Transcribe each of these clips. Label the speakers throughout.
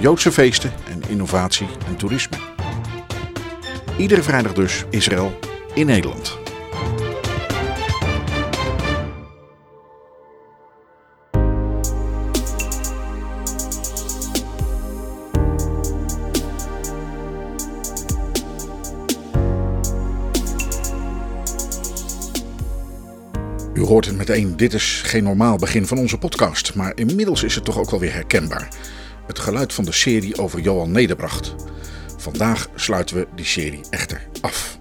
Speaker 1: Joodse feesten en innovatie en toerisme. Iedere vrijdag dus Israël in Nederland. U hoort het meteen, dit is geen normaal begin van onze podcast, maar inmiddels is het toch ook wel weer herkenbaar. Het geluid van de serie over Johan Nederbracht. Vandaag sluiten we die serie echter af.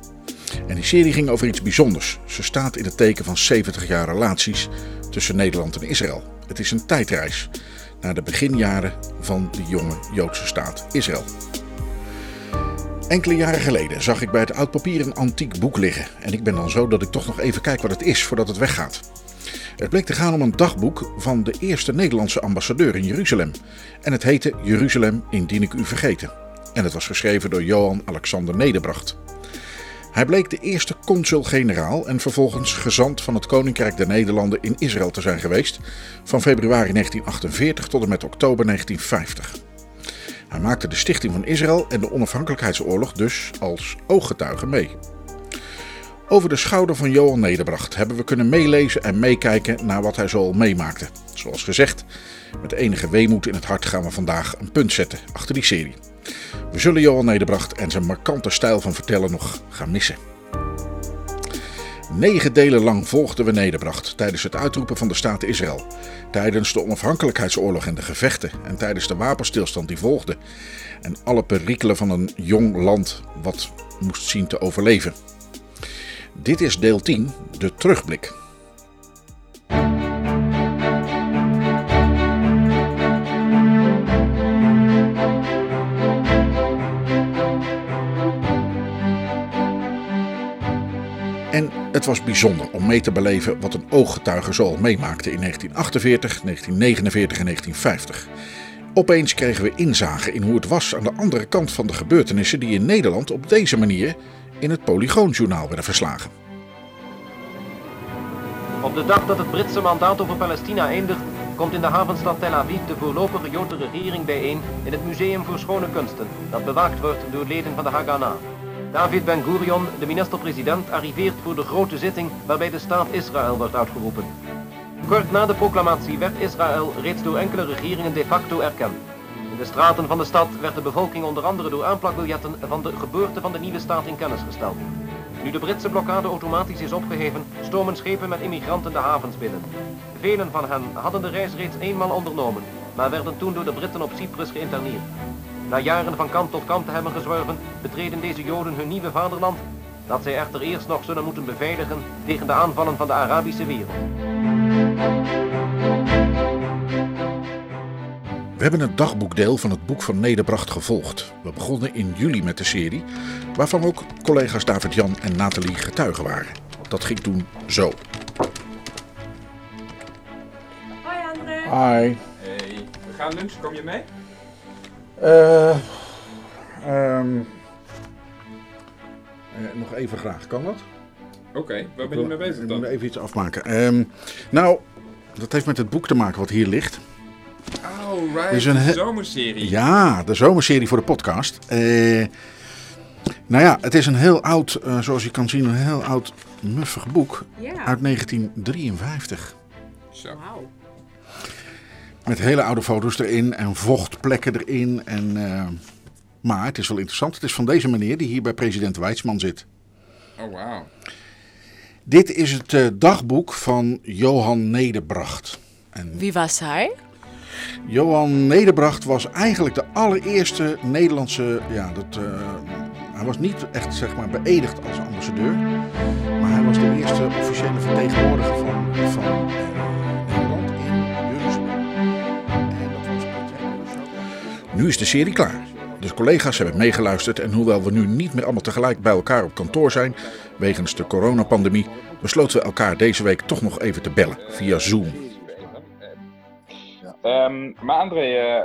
Speaker 1: En die serie ging over iets bijzonders. Ze staat in het teken van 70 jaar relaties tussen Nederland en Israël. Het is een tijdreis naar de beginjaren van de jonge Joodse staat Israël. Enkele jaren geleden zag ik bij het oud papier een antiek boek liggen. En ik ben dan zo dat ik toch nog even kijk wat het is voordat het weggaat. Het bleek te gaan om een dagboek van de eerste Nederlandse ambassadeur in Jeruzalem. En het heette Jeruzalem indien ik u vergeten. En het was geschreven door Johan Alexander Nederbracht. Hij bleek de eerste consul-generaal en vervolgens gezant van het Koninkrijk der Nederlanden in Israël te zijn geweest van februari 1948 tot en met oktober 1950. Hij maakte de stichting van Israël en de onafhankelijkheidsoorlog dus als ooggetuige mee. Over de schouder van Johan Nederbracht hebben we kunnen meelezen en meekijken naar wat hij zoal meemaakte. Zoals gezegd, met enige weemoed in het hart gaan we vandaag een punt zetten achter die serie. We zullen Johan Nederbracht en zijn markante stijl van vertellen nog gaan missen. Negen delen lang volgden we Nederbracht tijdens het uitroepen van de staat Israël, tijdens de onafhankelijkheidsoorlog en de gevechten en tijdens de wapenstilstand die volgde en alle perikelen van een jong land wat moest zien te overleven. Dit is deel 10, de terugblik. En het was bijzonder om mee te beleven wat een ooggetuige zoal meemaakte in 1948, 1949 en 1950. Opeens kregen we inzage in hoe het was aan de andere kant van de gebeurtenissen die in Nederland op deze manier in het Polygoonjournaal werden verslagen.
Speaker 2: Op de dag dat het Britse mandaat over Palestina eindigt, komt in de havenstad Tel Aviv de voorlopige Joodse regering bijeen in het Museum voor Schone Kunsten, dat bewaakt wordt door leden van de Haganah. David Ben-Gurion, de minister-president, arriveert voor de grote zitting waarbij de staat Israël wordt uitgeroepen. Kort na de proclamatie werd Israël reeds door enkele regeringen de facto erkend. De straten van de stad werd de bevolking onder andere door aanplakbiljetten van de geboorte van de nieuwe staat in kennis gesteld. Nu de Britse blokkade automatisch is opgeheven, stomen schepen met immigranten de havens binnen. Velen van hen hadden de reis reeds eenmaal ondernomen, maar werden toen door de Britten op Cyprus geïnterneerd. Na jaren van kant tot kant te hebben gezworven, betreden deze Joden hun nieuwe vaderland, dat zij echter eerst nog zullen moeten beveiligen tegen de aanvallen van de Arabische wereld.
Speaker 1: We hebben het dagboekdeel van het boek van Nederbracht gevolgd. We begonnen in juli met de serie, waarvan ook collega's David-Jan en Nathalie getuigen waren. Dat ging toen zo.
Speaker 3: Hoi André.
Speaker 1: Hi.
Speaker 4: Hey, we gaan lunchen, kom je mee?
Speaker 1: Eh, ehm, eh, nog even graag, kan dat?
Speaker 4: Oké, waar ben je mee bezig
Speaker 1: Ik moet
Speaker 4: dan?
Speaker 1: even iets afmaken. Ehm, nou, dat heeft met het boek te maken wat hier ligt.
Speaker 4: Oh, right,
Speaker 1: is een
Speaker 4: de zomerserie.
Speaker 1: Ja, de zomerserie voor de podcast. Eh, nou ja, het is een heel oud, eh, zoals je kan zien, een heel oud muffig boek
Speaker 3: Ja.
Speaker 1: uit 1953.
Speaker 4: Zo.
Speaker 3: Wauw.
Speaker 1: Met hele oude foto's erin en vochtplekken erin. En, eh, maar het is wel interessant. Het is van deze meneer die hier bij president Weidsman zit.
Speaker 4: Oh, wauw.
Speaker 1: Dit is het eh, dagboek van Johan Nederbracht. En
Speaker 3: Wie was hij?
Speaker 1: Johan Nederbracht was eigenlijk de allereerste Nederlandse. Ja, dat, eh, hij was niet echt zeg maar, beëdigd als ambassadeur. Maar hij was de eerste officiële vertegenwoordiger van, van eh, Nederland in Jeruzalem. En dat was zo Nu is de serie klaar. De collega's hebben meegeluisterd en hoewel we nu niet meer allemaal tegelijk bij elkaar op kantoor zijn, wegens de coronapandemie, besloten we elkaar deze week toch nog even te bellen via Zoom.
Speaker 4: Ehm, maar André, eh,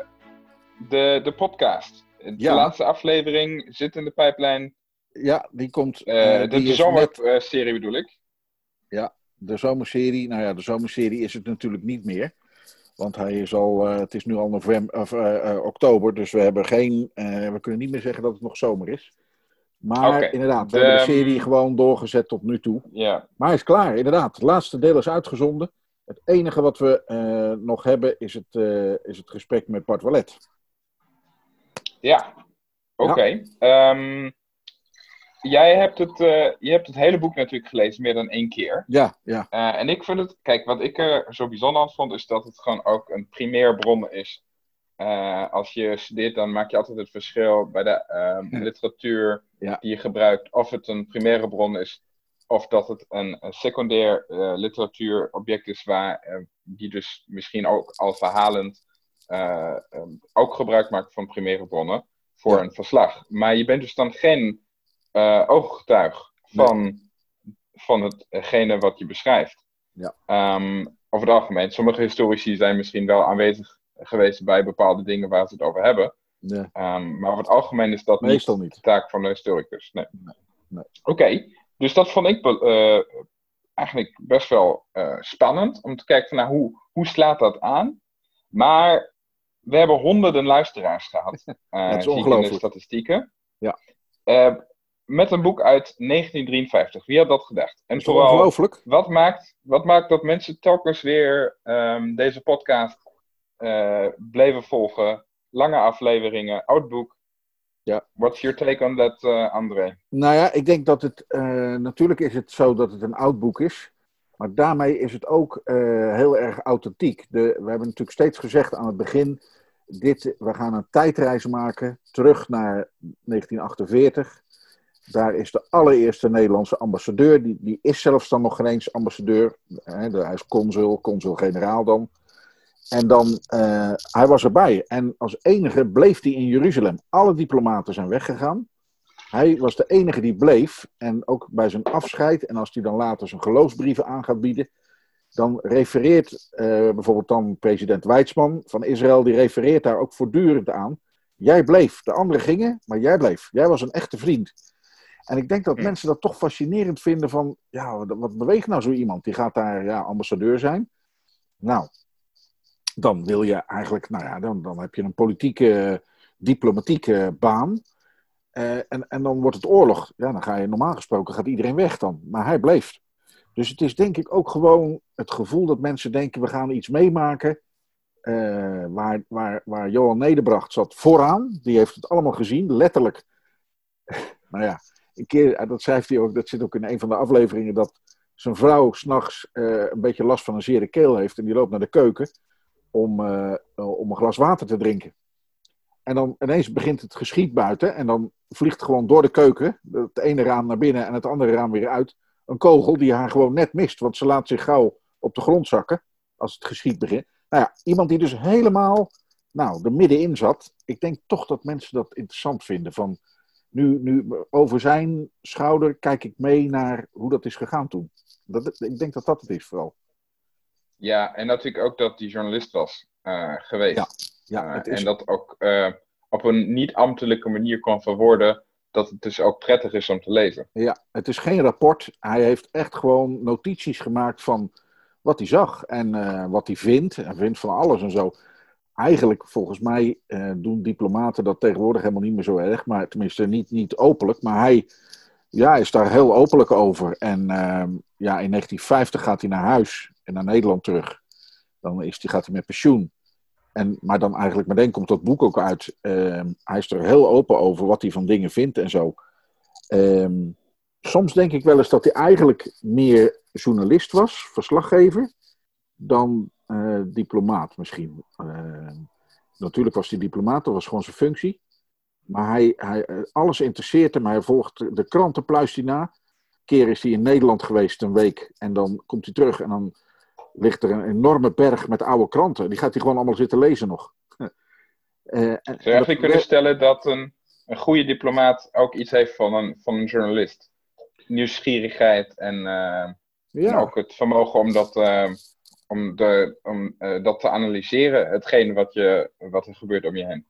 Speaker 4: de, de podcast. De
Speaker 1: Ja.
Speaker 4: laatste aflevering zit in de pijplijn.
Speaker 1: Ja, die komt.
Speaker 4: Eh, de de
Speaker 1: net-
Speaker 4: zomerserie bedoel ik.
Speaker 1: de zomerserie, nou ja, de zomerserie is het natuurlijk niet meer. Want hij is al, het is nu al november, of, oktober, dus we hebben geen, we kunnen niet meer zeggen dat het nog zomer is. Maar inderdaad, we
Speaker 4: de-
Speaker 1: hebben de serie gewoon doorgezet tot nu toe.
Speaker 4: Ja.
Speaker 1: Maar hij is klaar, inderdaad. Het laatste deel is uitgezonden. Het enige wat we eh, nog hebben is het, eh, is het gesprek met Bart Wallet.
Speaker 4: Ja, oké. Ehm, jij hebt het, eh, je hebt het hele boek natuurlijk gelezen, meer dan één keer.
Speaker 1: Ja, ja,
Speaker 4: en ik vind het, kijk, wat ik er zo bijzonder aan vond, is dat het gewoon ook een primair bron is. Als je studeert, dan maak je altijd het verschil bij de ehm, literatuur
Speaker 1: Ja.
Speaker 4: die je gebruikt, of het een primaire bron is, of dat het een, een secundair eh, literatuurobject is, waar, eh, die dus misschien ook al verhalend eh, ehm, ook gebruik maakt van primaire bronnen voor
Speaker 1: Ja.
Speaker 4: een verslag. Maar je bent dus dan geen ooggetuig van, van hetgene wat je beschrijft.
Speaker 1: Ja.
Speaker 4: Ehm, over het algemeen. Sommige historici zijn misschien wel aanwezig geweest bij bepaalde dingen waar ze het over hebben.
Speaker 1: nee,
Speaker 4: Ehm, maar over het algemeen is dat
Speaker 1: meestal
Speaker 4: niet
Speaker 1: niet.
Speaker 4: de taak van de historicus. Nee.
Speaker 1: nee.
Speaker 4: Oké, dus dat vond ik eh, eigenlijk best wel eh, spannend om te kijken van nou, hoe, hoe slaat dat aan. Maar we hebben honderden luisteraars gehad. eh,
Speaker 1: Dat is
Speaker 4: in de
Speaker 1: ongelooflijk.
Speaker 4: statistieken.
Speaker 1: Ja.
Speaker 4: Met een boek uit 1953. Wie had dat gedacht? En
Speaker 1: Dat
Speaker 4: vooral,
Speaker 1: ongelooflijk?
Speaker 4: wat maakt, wat maakt dat mensen telkens weer ehm, deze podcast eh, bleven volgen? Lange afleveringen, oud boek.
Speaker 1: Ja.
Speaker 4: What's your take on that, eh, André?
Speaker 1: Nou ja, ik denk dat het. eh, natuurlijk is het zo dat het een oud boek is. Maar daarmee is het ook eh, heel erg authentiek. De, we hebben natuurlijk steeds gezegd aan het begin. Dit, we gaan een tijdreis maken terug naar 1948. Daar is de allereerste Nederlandse ambassadeur. Die, die is zelfs dan nog geen eens ambassadeur. Hè, hij is consul, consul-generaal dan. En dan, eh, hij was erbij. En als enige bleef hij in Jeruzalem. Alle diplomaten zijn weggegaan. Hij was de enige die bleef. En ook bij zijn afscheid, en als hij dan later zijn geloofsbrieven aan gaat bieden, dan refereert eh, bijvoorbeeld dan president Weizmann van Israël, die refereert daar ook voortdurend aan. Jij bleef, de anderen gingen, maar jij bleef. Jij was een echte vriend. En ik denk dat mensen dat toch fascinerend vinden van, ja, wat- wat beweegt nou zo iemand? Die gaat daar ja, ambassadeur zijn. Nou, dan wil je eigenlijk, nou ja, dan, dan heb je een politieke, diplomatieke baan. Eh, en, en dan wordt het oorlog. Ja, dan ga je normaal gesproken gaat iedereen weg dan. Maar hij bleef. Dus het is denk ik ook gewoon het gevoel dat mensen denken: we gaan iets meemaken. eh, waar, waar, waar Johan Nederbracht zat vooraan. Die heeft het allemaal gezien, letterlijk. nou ja, een keer, eh, dat schrijft hij ook, dat zit ook in een van de afleveringen. Dat zijn vrouw s'nachts eh een beetje last van een zere keel heeft. En die loopt naar de keuken om, eh, om een glas water te drinken. En dan ineens begint het geschiet buiten. En dan vliegt gewoon door de keuken, het ene raam naar binnen en het andere raam weer uit, een kogel die haar gewoon net mist. Want ze laat zich gauw op de grond zakken als het geschiet begint. Nou ja, iemand die dus helemaal nou, er middenin zat. Ik denk toch dat mensen dat interessant vinden. Van nu, nu over zijn schouder kijk ik mee naar hoe dat is gegaan toen. Dat, ik denk dat dat het is vooral.
Speaker 4: Ja, en natuurlijk ook dat die journalist was eh, geweest.
Speaker 1: Ja, Ja,
Speaker 4: Eh,
Speaker 1: is,
Speaker 4: En dat ook eh, op een niet-ambtelijke manier kan verwoorden dat het dus ook prettig is om te lezen.
Speaker 1: Ja, het is geen rapport. Hij heeft echt gewoon notities gemaakt van wat hij zag en wat hij vindt. En vindt van alles en zo. Eigenlijk, volgens mij, doen diplomaten dat tegenwoordig helemaal niet meer zo erg. Maar tenminste, niet, niet openlijk. Maar hij ja, is daar heel openlijk over. En ehm, ja, in 1950 gaat hij naar huis en naar Nederland terug. Dan is hij, gaat hij met pensioen. En, maar dan eigenlijk meteen komt dat boek ook uit. Ehm, hij is er heel open over wat hij van dingen vindt en zo. Ehm, soms denk ik wel eens dat hij eigenlijk meer journalist was, verslaggever, dan eh, diplomaat misschien. Ehm, natuurlijk was hij diplomaat, dat was gewoon zijn functie. Maar hij, hij, eh, alles interesseert hem. Hij volgt de kranten, pluist hij na. Een keer is hij in Nederland geweest een week en dan komt hij terug en dan ligt er een enorme berg met oude kranten. Die gaat hij gewoon allemaal zitten lezen nog. Eh,
Speaker 4: Zou je eigenlijk kunnen stellen dat een, een goede diplomaat ook iets heeft van een, van een journalist? Nieuwsgierigheid en, eh, en
Speaker 1: ja,
Speaker 4: ook het vermogen om dat, eh, om de, om, dat te analyseren, hetgeen wat, je, wat er gebeurt om je heen.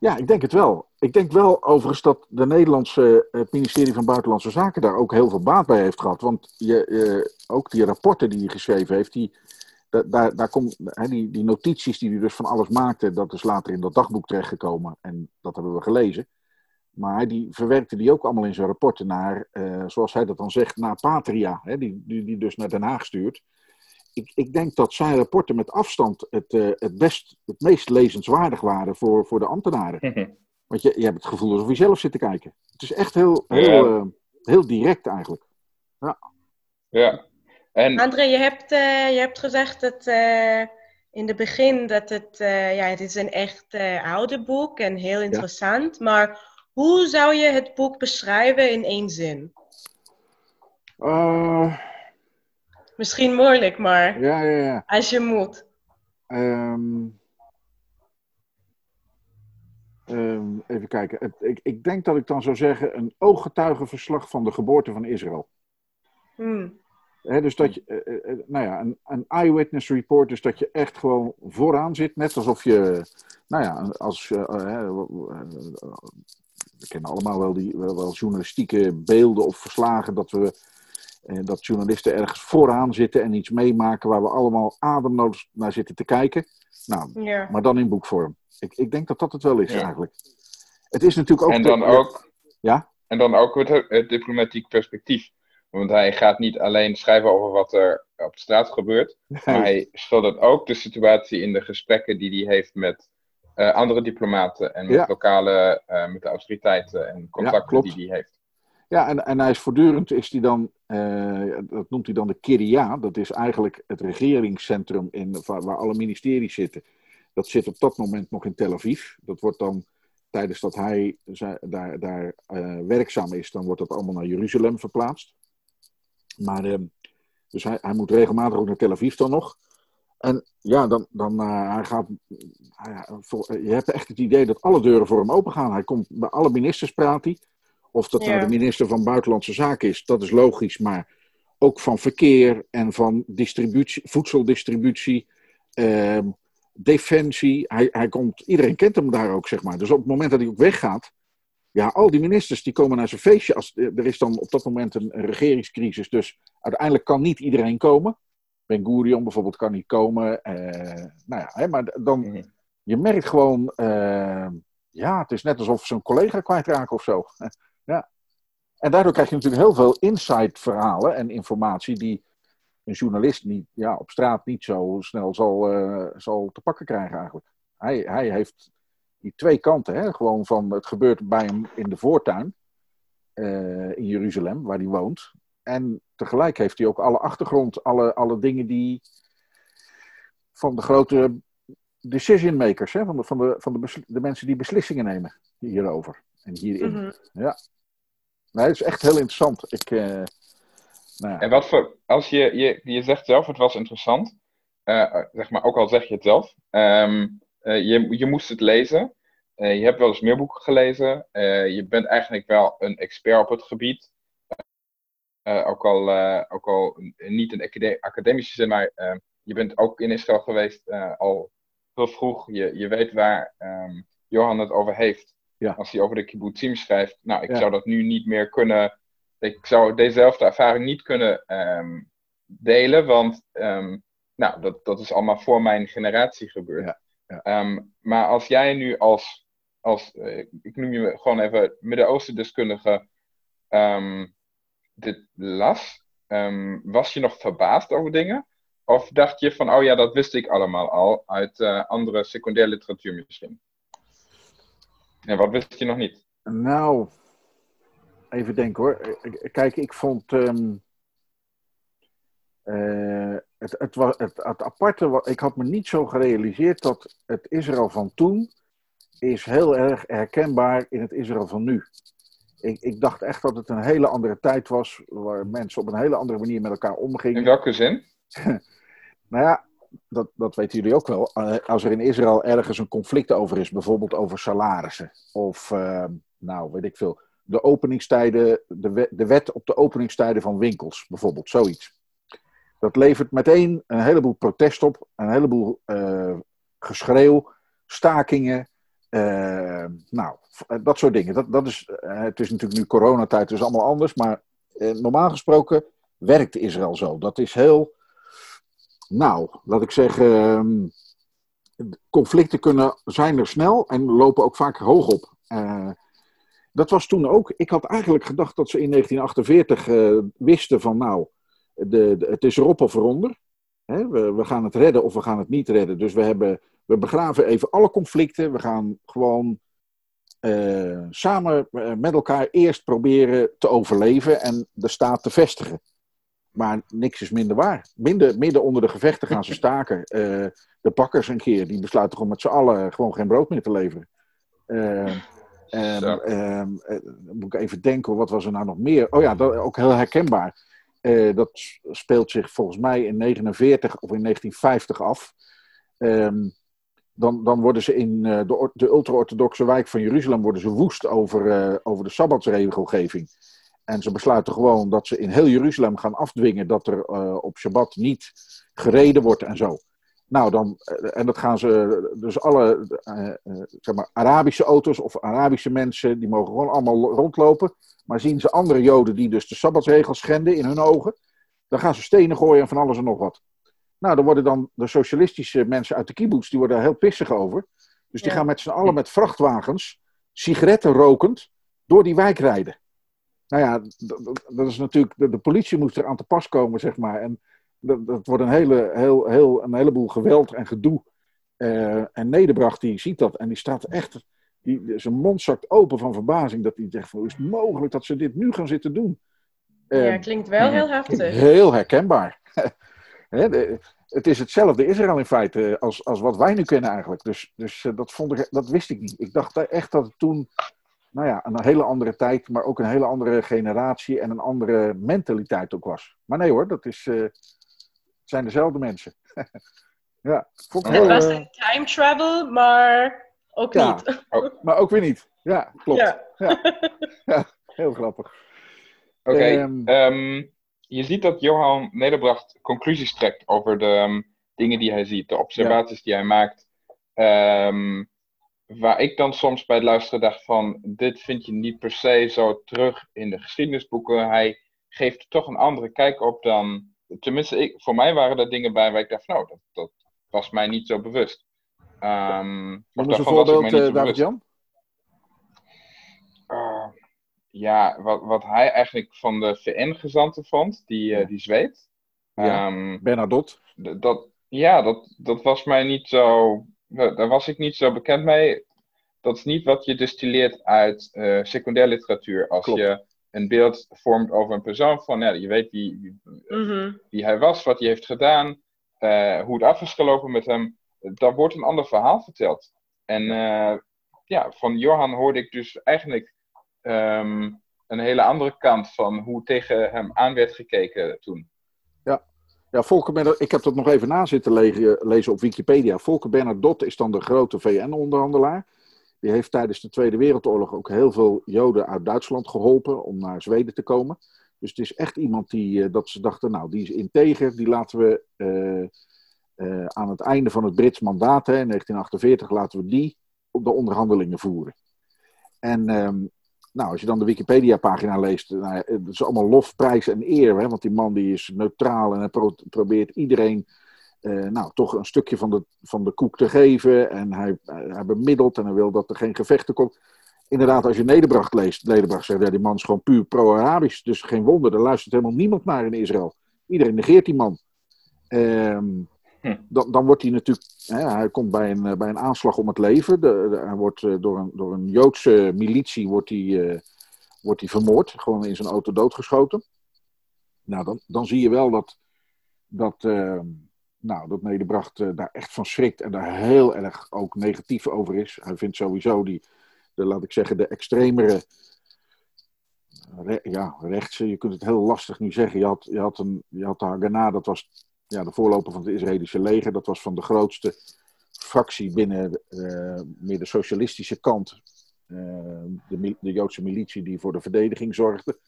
Speaker 1: Ja, ik denk het wel. Ik denk wel overigens dat de Nederlandse, het ministerie van Buitenlandse Zaken daar ook heel veel baat bij heeft gehad. Want je, eh, ook die rapporten die hij geschreven heeft, die, da- daar, daar komt, die, die notities die hij dus van alles maakte, dat is later in dat dagboek terechtgekomen. En dat hebben we gelezen. Maar die verwerkte die ook allemaal in zijn rapporten naar, eh, zoals hij dat dan zegt, naar Patria. Die, die, die dus naar Den Haag stuurt. Ik, ik denk dat zijn rapporten met afstand het, eh, het, best, het meest lezenswaardig waren voor, voor de ambtenaren. Want je, je hebt het gevoel alsof je zelf zit te kijken. Het is echt heel, heel,
Speaker 4: Ja.
Speaker 1: eh, heel direct eigenlijk.
Speaker 4: Ja. En
Speaker 3: André, je hebt, eh, je hebt gezegd dat eh, in het begin dat het, eh, ja, het is een echt eh, oude boek en heel interessant. Maar hoe zou je het boek beschrijven in één zin?
Speaker 1: Eh,
Speaker 3: Misschien moeilijk, maar
Speaker 1: ja, ja, ja.
Speaker 3: als je moet.
Speaker 1: Ehm, ehm, even kijken. Ik, ik denk dat ik dan zou zeggen een ooggetuigenverslag van de geboorte van Israël.
Speaker 3: Hmm.
Speaker 1: Dus dat je, eh, eh, nou ja, een, een eyewitness report, dus dat je echt gewoon vooraan zit, net alsof je, nou ja, als, eh, eh, eh, we kennen allemaal wel die wel, wel journalistieke beelden of verslagen dat we, eh, dat journalisten ergens vooraan zitten en iets meemaken waar we allemaal ademloos naar zitten te kijken. Nou,
Speaker 3: Ja.
Speaker 1: maar dan in boekvorm. Ik, ik denk dat dat het wel is
Speaker 4: Ja.
Speaker 1: eigenlijk. Het is natuurlijk ook.
Speaker 4: En dan ook,
Speaker 1: Ja?
Speaker 4: en dan ook het, het diplomatiek perspectief. Want hij gaat niet alleen schrijven over wat er op de straat gebeurt, maar hij schildert ook de situatie in de gesprekken die hij heeft met eh, andere diplomaten en met
Speaker 1: Ja.
Speaker 4: lokale, eh, met de autoriteiten en contacten die hij heeft.
Speaker 1: Ja, en, en hij is voortdurend, is hij dan, eh, dat noemt hij dan de Kiria. Dat is eigenlijk het regeringscentrum in, waar, alle ministeries zitten. Dat zit op dat moment nog in Tel Aviv. Dat wordt dan, tijdens dat hij daar, daar eh, werkzaam is, dan wordt dat allemaal naar Jeruzalem verplaatst. Maar, eh, dus hij, hij moet regelmatig ook naar Tel Aviv dan nog. En ja, dan, dan eh, hij gaat, je hebt echt het idee dat alle deuren voor hem open gaan. Hij komt bij alle ministers praat hij. Of dat nou de minister van Buitenlandse Zaken is, dat is logisch. Maar ook van verkeer en van distributie, voedseldistributie, ehm, defensie. Hij, hij komt, iedereen kent hem daar ook, zeg maar. Dus op het moment dat hij ook weggaat, ja, al die ministers die komen naar zijn feestje. Als, er is dan op dat moment een, een regeringscrisis, dus uiteindelijk kan niet iedereen komen. Ben Gurion bijvoorbeeld kan niet komen. eh, nou ja, hè, maar dan,
Speaker 4: Mhm.
Speaker 1: je merkt gewoon, eh, ja, het is net alsof ze een collega kwijtraken of zo. ja. En daardoor krijg je natuurlijk heel veel inside verhalen en informatie die een journalist niet, ja, op straat niet zo snel zal, eh, zal te pakken krijgen eigenlijk. Hij, hij heeft die twee kanten, hè, gewoon van het gebeurt bij hem in de voortuin eh, in Jeruzalem, waar hij woont. En tegelijk heeft hij ook alle achtergrond, alle, alle dingen die van de grote decision makers, hè, van, de, van, de, van de, de mensen die beslissingen nemen hierover en hierin.
Speaker 3: Mhm.
Speaker 1: Nee, het is echt heel interessant. Ik, eh, nou ja.
Speaker 4: En wat voor, als je, je, je zegt zelf, het was interessant, eh, zeg maar, ook al zeg je het zelf, ehm, eh, je, je moest het lezen, Eh, je hebt wel eens meer boeken gelezen, Eh, je bent eigenlijk wel een expert op het gebied, Eh, ook, al, eh, ook al niet in acade- academische zin, maar eh, je bent ook in Israël geweest eh, al heel vroeg, je, je weet waar ehm, Johan het over heeft.
Speaker 1: Ja.
Speaker 4: Als hij over de kibbutzim schrijft, nou, ik
Speaker 1: Ja.
Speaker 4: zou dat nu niet meer kunnen ik zou dezezelfde ervaring niet kunnen ehm, delen, want ehm, nou, dat, dat is allemaal voor mijn generatie gebeurd.
Speaker 1: Ja, ja.
Speaker 4: Ehm, maar als jij nu als, als eh, ik noem je gewoon even Midden-Oosten deskundige, dit las, was je nog verbaasd over dingen? Of dacht je van, oh ja, dat wist ik allemaal al uit eh, andere secundaire literatuur misschien? En wat wist je nog niet?
Speaker 1: Nou, even denken hoor. Kijk, ik vond. ehm, eh, het, het, wa- het, het aparte, ik had me niet zo gerealiseerd dat het Israël van toen is heel erg herkenbaar in het Israël van nu. Ik, ik dacht echt dat het een hele andere tijd was, waar mensen op een hele andere manier met elkaar
Speaker 4: In
Speaker 1: omgingen.
Speaker 4: welke zin?
Speaker 1: Nou ja, dat, dat weten jullie ook wel. Eh, als er in Israël ergens een conflict over is, bijvoorbeeld over salarissen. Of, uh, nou, weet ik veel. De openingstijden, de wet, de wet op de openingstijden van winkels, bijvoorbeeld, zoiets. Dat levert meteen een heleboel protest op, een heleboel uh, geschreeuw, stakingen. Uh, nou, dat soort dingen. Dat, dat is, het is natuurlijk nu coronatijd, dus allemaal anders. Maar normaal gesproken werkt Israël zo. Dat is heel nou, laat ik zeggen, ehm, conflicten kunnen, zijn er snel en lopen ook vaak hoog op. Uh, dat was toen ook. Ik had eigenlijk gedacht dat ze in 1948 uh, eh, wisten van nou, de, de, het is erop of eronder. Hè, we, gaan het redden of we gaan het niet redden. Dus we, hebben, we begraven even alle conflicten. We gaan gewoon uh, samen met elkaar eerst proberen te overleven en de staat te vestigen. Maar niks is minder waar. Midden, midden onder de gevechten gaan ze staken. Uh, de pakkers een keer, die besluiten gewoon met z'n allen gewoon geen brood meer te leveren. Uh, um, moet ik even denken, wat was er nou nog meer? Oh ja, dat, ook heel herkenbaar. Uh, dat speelt zich volgens mij in 49 of in 1950 af. Um, dan, dan worden ze in de, de ultra-orthodoxe wijk van Jeruzalem worden ze woest over, over de sabbatsregelgeving. En ze besluiten gewoon dat ze in heel Jeruzalem gaan afdwingen dat er uh, op Shabbat niet gereden wordt en zo. Nou, dan, uh, en dat gaan ze, dus alle uh, zeg maar, Arabische auto's of Arabische mensen, die mogen gewoon allemaal rondlopen. Maar zien ze andere Joden die dus de Sabbatsregels schenden in hun ogen, dan gaan ze stenen gooien en van alles en nog wat. Nou, dan worden dan de socialistische mensen uit de kibbutz, die worden daar heel pissig over. Dus die ja. gaan met z'n allen met vrachtwagens, sigaretten rokend, door die wijk rijden nou ja, dat is natuurlijk, de, de, politie moet er aan te pas komen, zeg maar. En dat, dat wordt een, hele, heel, heel, een heleboel geweld en gedoe. Uh, en Nederbracht, die ziet dat en die staat echt, die, zijn mond zakt open van verbazing. Dat hij zegt, hoe is het mogelijk dat ze dit nu gaan zitten doen?
Speaker 3: Uh, ja, klinkt wel heel heftig.
Speaker 1: Heel herkenbaar. het is hetzelfde Israël in feite als, als wat wij nu kennen eigenlijk. Dus, dus uh, dat, vond ik, dat wist ik niet. Ik dacht echt dat het toen nou ja, een hele andere tijd, maar ook een hele andere generatie en een andere mentaliteit ook was. Maar nee hoor, dat is, uh, zijn dezelfde mensen. ja,
Speaker 3: vond het was een time travel, maar ook
Speaker 1: ja,
Speaker 3: niet.
Speaker 1: maar ook weer niet. Ja, klopt. Ja, ja. ja heel grappig.
Speaker 4: Oké, okay, um, ehm, um, je ziet dat Johan Nederbracht conclusies trekt over de um, dingen die hij ziet, de observaties die hij maakt. Waar ik dan soms bij het luisteren dacht van, dit vind je niet per se zo terug in de geschiedenisboeken. Hij geeft toch een andere kijk op dan, tenminste ik, voor mij waren er dingen bij waar ik dacht van, nou, dat, dat was mij niet zo bewust. Um,
Speaker 1: Wat is een voorbeeld, uh, David-Jan?
Speaker 4: Uh, ja, wat, wat hij eigenlijk van de VN-gezanten vond, die, uh, die zweet.
Speaker 1: Ja, um, Bernadette.
Speaker 4: Dat, ja, dat, dat was mij niet zo daar was ik niet zo bekend mee. Dat is niet wat je distilleert uit uh, secundair literatuur. Als Klopt. je een beeld vormt over een persoon, van ja, je weet wie, wie,
Speaker 3: mm-hmm.
Speaker 4: wie hij was, wat hij heeft gedaan, uh, hoe het af is gelopen met hem. Dan wordt een ander verhaal verteld. En uh, ja, van Johan hoorde ik dus eigenlijk um, een hele andere kant van hoe tegen hem aan werd gekeken toen.
Speaker 1: Ja, Volker ik heb dat nog even na zitten lezen op Wikipedia. Volker Bernadotte is dan de grote VN-onderhandelaar. Die heeft tijdens de Tweede Wereldoorlog ook heel veel Joden uit Duitsland geholpen om naar Zweden te komen. Dus het is echt iemand die, uh, dat ze dachten, nou, die is integer, die laten we uh, uh, aan het einde van het Brits mandaat, in 1948, laten we die op de onderhandelingen voeren. En um, nou, als je dan de Wikipedia-pagina leest, nou, het is allemaal lof, prijs en eer. Hè, want die man die is neutraal en hij pro probeert iedereen uh, nou, toch een stukje van de, van de koek te geven. En hij, hij bemiddelt en hij wil dat er geen gevechten komt. Inderdaad, als je Nederbracht leest, Nederbracht zegt, ja, die man is gewoon puur pro-Arabisch. Dus geen wonder, er luistert helemaal niemand naar in Israël. Iedereen negeert die man. Um, Hm. Dan, dan, wordt hij natuurlijk, hè, hij komt bij een, bij een aanslag om het leven. De, hij wordt uh, door een, door een Joodse militie wordt hij, uh, wordt hij vermoord, gewoon in zijn auto doodgeschoten. Nou, dan, dan zie je wel dat, dat, uh, nou, dat Nederbracht daar echt van schrikt en daar heel erg ook negatief over is. Hij vindt sowieso die, de, laat ik zeggen, de extremere Re, ja, rechtse, je kunt het heel lastig nu zeggen. Je had, je had, een, je had de Haganah, dat was ja, de voorloper van het Israëlische leger. Dat was van de grootste fractie binnen uh, meer de socialistische kant. de, de Joodse militie die voor de verdediging zorgde.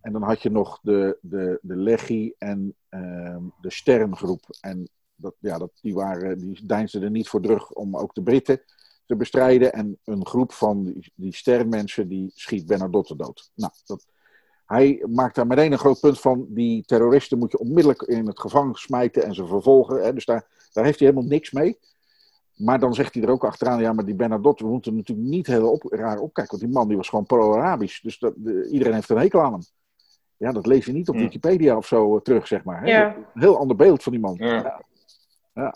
Speaker 1: En dan had je nog de, de, de Legie en ehm, de Sterngroep. En dat, ja, dat, die, waren, die deinsden er niet voor terug om ook de Britten te bestrijden. En een groep van die, die Sternmensen die schiet Bernadotte dood. Nou, dat, hij maakt daar meteen een groot punt van. Die terroristen moet je onmiddellijk in het gevangen smijten en ze vervolgen. Hè, dus daar, daar heeft hij helemaal niks mee. Maar dan zegt hij er ook achteraan, ja, maar die Bernadotte, we moeten natuurlijk niet heel op, raar opkijken. Want die man die was gewoon pro-Arabisch. Dus dat, iedereen heeft een hekel aan hem. Ja, dat lees je niet op. Wikipedia of zo eh, terug, zeg maar. Hè? Een heel ander beeld van die man. Ja. ja.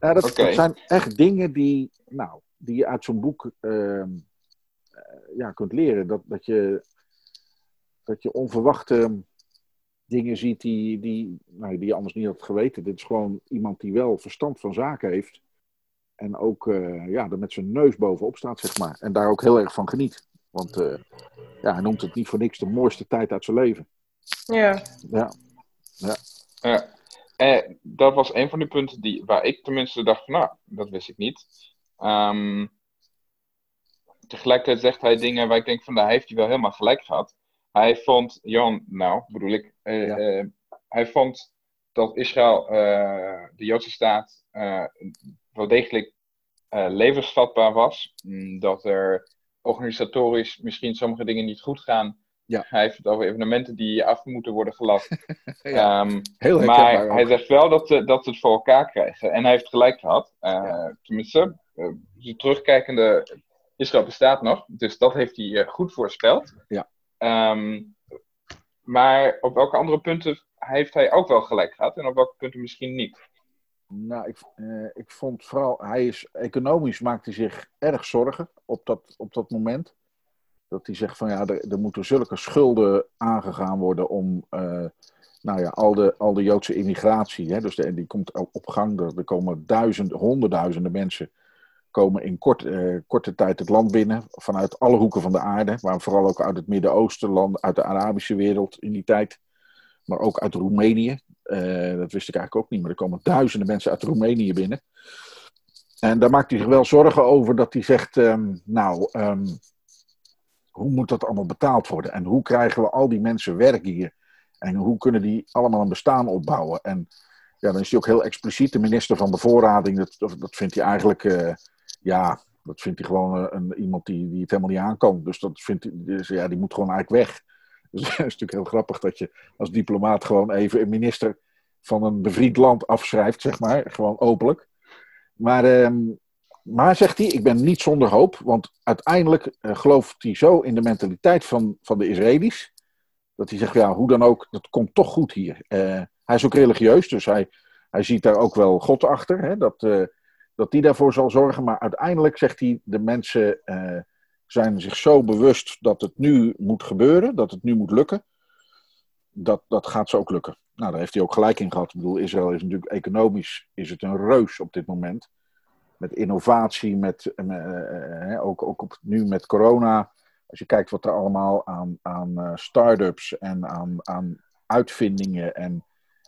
Speaker 1: ja. dat, zijn echt dingen die, nou, die je uit zo'n boek ehm, eh, ja, kunt leren. Dat, dat, je, dat je onverwachte dingen ziet die, die, nou, die je anders niet had geweten. Dit is gewoon iemand die wel verstand van zaken heeft. En ook uh, ja, er met zijn neus bovenop staat, zeg maar. En daar ook heel erg van geniet. Want uh, ja, hij noemt het niet voor niks de mooiste tijd uit zijn leven.
Speaker 3: Ja.
Speaker 1: Ja. ja.
Speaker 4: ja. En dat was een van die punten die, waar ik tenminste dacht van, nou, dat wist ik niet. Um, tegelijkertijd zegt hij dingen waar ik denk van, daar nou, heeft hij wel helemaal gelijk gehad. Hij vond, Jan, nou, bedoel ik, uh, uh, hij vond dat Israël, de Joodse staat, wel degelijk levensvatbaar was. Mm, dat er organisatorisch misschien sommige dingen niet goed gaan. Ja. Hij heeft het over evenementen die af moeten worden gelast. ja, um, heel maar hij zegt wel dat, uh, dat ze het voor elkaar krijgen. En hij heeft gelijk gehad. Uh, ja. Tenminste, uh, terugkijkende Israël bestaat nog. Dus dat heeft hij goed voorspeld.
Speaker 1: Ja.
Speaker 4: Um, maar op welke andere punten heeft hij ook wel gelijk gehad? En op welke punten misschien niet?
Speaker 1: Nou, ik, uh, ik vond vooral, hij is, economisch maakt hij zich erg zorgen op dat, op dat moment. Dat hij zegt van ja, er, er moeten zulke schulden aangegaan worden om, uh, nou ja, al de, al de Joodse immigratie, hè, dus de, die komt op gang. Er, er komen duizenden, honderdduizenden mensen komen in kort, uh, korte tijd het land binnen, vanuit alle hoeken van de aarde, maar vooral ook uit het Midden-Oosten, uit de Arabische wereld in die tijd, maar ook uit Roemenië. Uh, dat wist ik eigenlijk ook niet, maar er komen duizenden mensen uit Roemenië binnen. En daar maakt hij zich wel zorgen over dat hij zegt, um, nou, um, hoe moet dat allemaal betaald worden? En hoe krijgen we al die mensen werk hier? En hoe kunnen die allemaal een bestaan opbouwen? En ja, dan is hij ook heel expliciet. De minister van Bevoorrading, dat, dat vindt hij eigenlijk, uh, ja, dat vindt hij gewoon een, een, iemand die, die het helemaal niet aan kan. Dus dat vindt hij, dus, ja, die moet gewoon eigenlijk weg. Dus het is natuurlijk heel grappig dat je als diplomaat gewoon even een minister van een bevriend land afschrijft, zeg maar. Gewoon openlijk. Maar, uh, maar zegt hij, ik ben niet zonder hoop. Want uiteindelijk uh, gelooft hij zo in de mentaliteit van, van de Israëli's. Dat hij zegt, ja, hoe dan ook, dat komt toch goed hier. Hij is ook religieus, dus hij, hij ziet daar ook wel God achter. Hè, dat, dat die daarvoor zal zorgen. Maar uiteindelijk zegt hij, de mensen zijn zich zo bewust dat het nu moet gebeuren, dat het nu moet lukken, dat, dat gaat ze ook lukken. Nou, daar heeft hij ook gelijk in gehad. Ik bedoel, Israël is natuurlijk economisch is het een reus op dit moment. Met innovatie, met, uh, uh, ook, ook op, nu met corona. Als je kijkt wat er allemaal aan, aan start-ups en aan, aan uitvindingen en,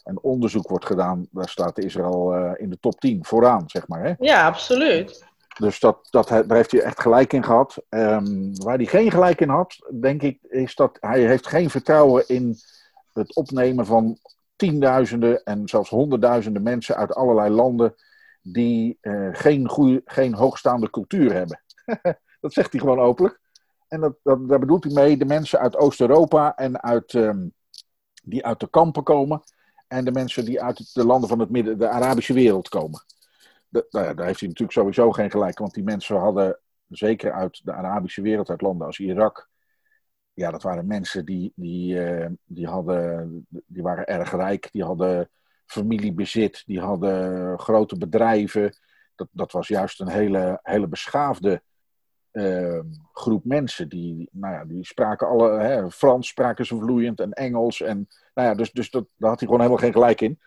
Speaker 1: en onderzoek wordt gedaan, daar staat Israël in de top 10 vooraan, zeg maar. Hè?
Speaker 3: Ja, absoluut.
Speaker 1: Dus dat, dat, daar heeft hij echt gelijk in gehad. Um, waar hij geen gelijk in had, denk ik, is dat hij heeft geen vertrouwen in het opnemen van tienduizenden en zelfs honderdduizenden mensen uit allerlei landen die uh, geen, goeie, geen hoogstaande cultuur hebben. dat zegt hij gewoon openlijk. En dat, dat, daar bedoelt hij mee de mensen uit Oost-Europa en uit, um, die uit de kampen komen. En de mensen die uit de landen van het midden, de Arabische wereld komen nou daar heeft hij natuurlijk sowieso geen gelijk. Want die mensen hadden, zeker uit de Arabische wereld, uit landen als Irak. Ja, dat waren mensen die, die, uh, die, hadden, die waren erg rijk. Die hadden familiebezit. Die hadden grote bedrijven. Dat, dat was juist een hele, hele beschaafde uh, groep mensen. Die, nou ja, die spraken alle. Hè, Frans spraken ze vloeiend en Engels. En, nou ja, dus dus dat, daar had hij gewoon helemaal geen gelijk in.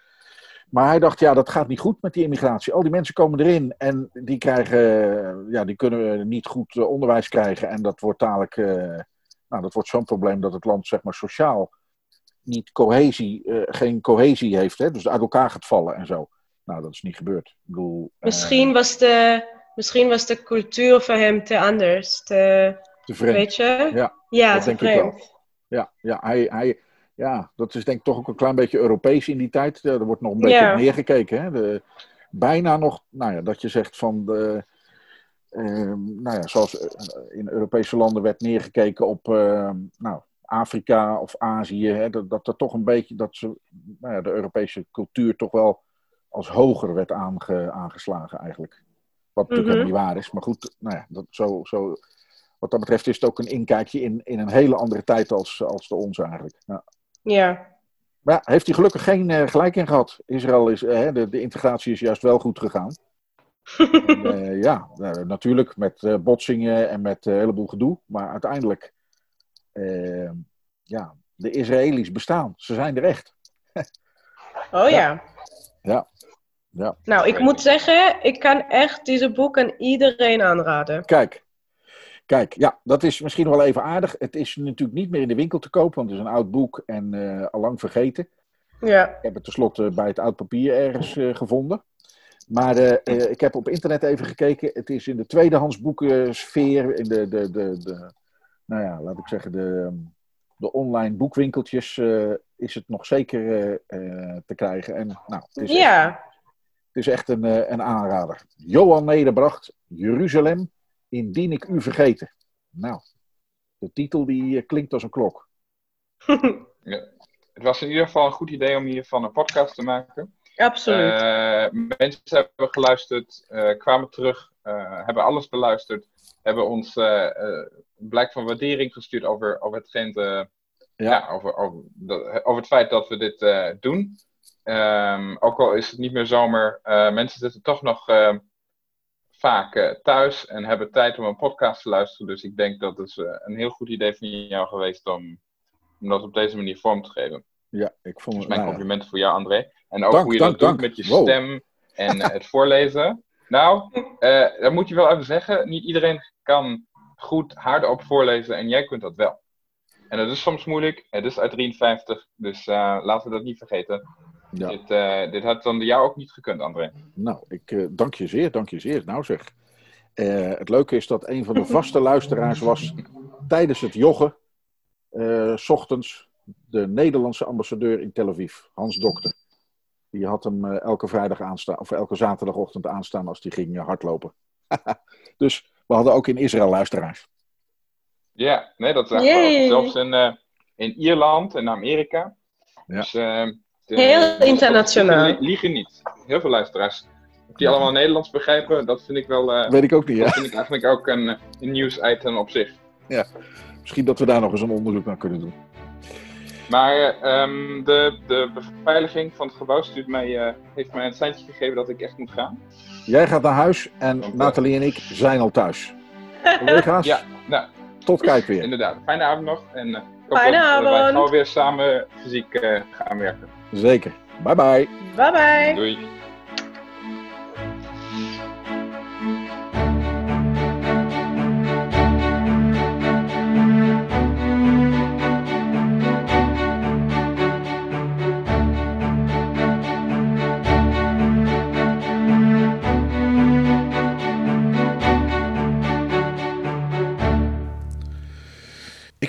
Speaker 1: Maar hij dacht, ja, dat gaat niet goed met die immigratie. Al die mensen komen erin en die, krijgen, ja, die kunnen niet goed eh, onderwijs krijgen. En dat wordt dadelijk, uh, nou, dat wordt zo'n probleem dat het land, zeg maar, sociaal niet cohesie, eh, geen cohesie heeft, hè? dus uit elkaar gaat vallen en zo. Nou, dat is niet gebeurd. Ik bedoel, eh,
Speaker 3: Misschien, was de, misschien was de cultuur voor hem te anders. Te,
Speaker 1: te vreemd.
Speaker 3: weet je?
Speaker 1: Ja,
Speaker 3: ja
Speaker 1: dat
Speaker 3: te
Speaker 1: denk ik wel.
Speaker 3: vreemd.
Speaker 1: Ja, ja, hij, hij, ja, dat is denk ik toch ook een klein beetje Europees in die tijd. Eh, Er wordt nog een beetje
Speaker 3: Ja.
Speaker 1: neergekeken. Hè? De, bijna nog, nou ja, dat je zegt van, de, ehm, nou ja, zoals eh, in Europese landen werd neergekeken op ehm, nou, Afrika of Azië. Hè? Dat, dat er toch een beetje, dat ze, nou ja, de Europese cultuur toch wel als hoger werd aange, aangeslagen eigenlijk. Wat natuurlijk
Speaker 3: Mhm.
Speaker 1: helemaal niet waar is. Maar goed, nou ja, dat, zo, zo, wat dat betreft is het ook een inkijkje in, in een hele andere tijd als, als de onze eigenlijk. Ja.
Speaker 3: Ja.
Speaker 1: Maar ja, heeft hij gelukkig geen eh, gelijk in gehad. Israël is, eh, de, de integratie is juist wel goed gegaan. En, eh, ja, natuurlijk met botsingen en met een heleboel gedoe. Maar uiteindelijk, ja, de Israëli's bestaan. Ze zijn er echt.
Speaker 3: Oh ja.
Speaker 1: Ja. Ja.
Speaker 3: Nou, ik moet zeggen, ik kan echt deze boek aan iedereen aanraden.
Speaker 1: Kijk. Kijk, ja, dat is misschien wel even aardig. Het is natuurlijk niet meer in de winkel te kopen, want het is een oud boek en eh al lang vergeten.
Speaker 3: Ja.
Speaker 1: Ik heb het tenslotte bij het oud papier ergens eh, gevonden. Maar eh, eh, ik heb op internet even gekeken. Het is in de tweedehands boekensfeer, in de, de, de, de, nou ja, laat ik zeggen, de, de online boekwinkeltjes, eh, is het nog zeker eh, eh, te krijgen. En nou, het is echt,
Speaker 3: Ja.
Speaker 1: Het is echt een, eh, een aanrader. Johan Nederbracht, Jeruzalem, indien ik u vergeten. Nou, de titel die eh, klinkt als een klok.
Speaker 4: Ja. Het was in ieder geval een goed idee om hiervan een podcast te maken.
Speaker 3: Absoluut.
Speaker 4: Eh, mensen hebben geluisterd, eh, kwamen terug, eh, hebben alles beluisterd, hebben ons eh, eh, blijk van waardering gestuurd over, over hetgeen
Speaker 1: Ja.
Speaker 4: ja. over, over, dat- over het feit dat we dit eh, doen. Ehm, ook al is het niet meer zomer, eh, mensen zitten toch nog eh, vaak eh, thuis en hebben tijd om een podcast te luisteren. Dus ik denk dat het eh, een heel goed idee van jou geweest om, om dat op deze manier vorm te geven.
Speaker 1: Ja, ik vond
Speaker 4: Dus
Speaker 1: het.
Speaker 4: mijn
Speaker 1: nou ja.
Speaker 4: complimenten voor jou, André. En ook
Speaker 1: Dank,
Speaker 4: hoe je
Speaker 1: dank,
Speaker 4: dat doet met je
Speaker 1: Wow.
Speaker 4: stem en het voorlezen. Nou, dat moet je wel even zeggen. Niet iedereen kan goed hardop voorlezen en jij kunt dat wel. En dat is soms moeilijk. Het is uit 53, dus laten we dat niet vergeten.
Speaker 1: Ja.
Speaker 4: Dit, eh, dit had dan jou ook niet gekund, André.
Speaker 1: Nou, ik eh, dank je zeer, dank je zeer. Nou zeg. Eh, het leuke is dat een van de vaste luisteraars was tijdens het joggen, eh, s ochtends, de Nederlandse ambassadeur in Tel Aviv, Hans Dokter. Die had hem eh, elke vrijdag aanstaan, of elke zaterdagochtend aanstaan als die ging hardlopen. dus we hadden ook in Israël luisteraars.
Speaker 4: Ja, nee, dat is wel. Zelfs in, eh, in Ierland en Amerika.
Speaker 1: Ja.
Speaker 4: Dus, eh, de-
Speaker 3: Heel internationaal.
Speaker 4: Liegen, liegen niet. Heel veel luisteraars. Of die allemaal Nederlands begrijpen, dat vind ik wel. eh,
Speaker 1: Weet ik ook niet,
Speaker 4: Dat
Speaker 1: ja.
Speaker 4: vind ik eigenlijk ook een, eh, een nieuwsitem op zich.
Speaker 1: Misschien dat we daar nog eens een onderzoek naar kunnen doen.
Speaker 4: Maar eh, ehm, de, de beveiliging van het gebouw stuurt mij, eh, heeft mij een seintje gegeven dat ik echt moet gaan.
Speaker 1: Jij gaat naar huis en
Speaker 4: Want,
Speaker 1: Nathalie en ik zijn al thuis. Collega's,
Speaker 4: Ja, nou,
Speaker 1: tot kijk weer.
Speaker 4: inderdaad. Fijne avond nog. En eh, ik hoop
Speaker 3: Fijne
Speaker 4: dat eh, wij
Speaker 3: avond.
Speaker 4: gauw weer samen fysiek eh, gaan werken.
Speaker 1: Zeker. Bye bye.
Speaker 3: Bye bye.
Speaker 4: Doei.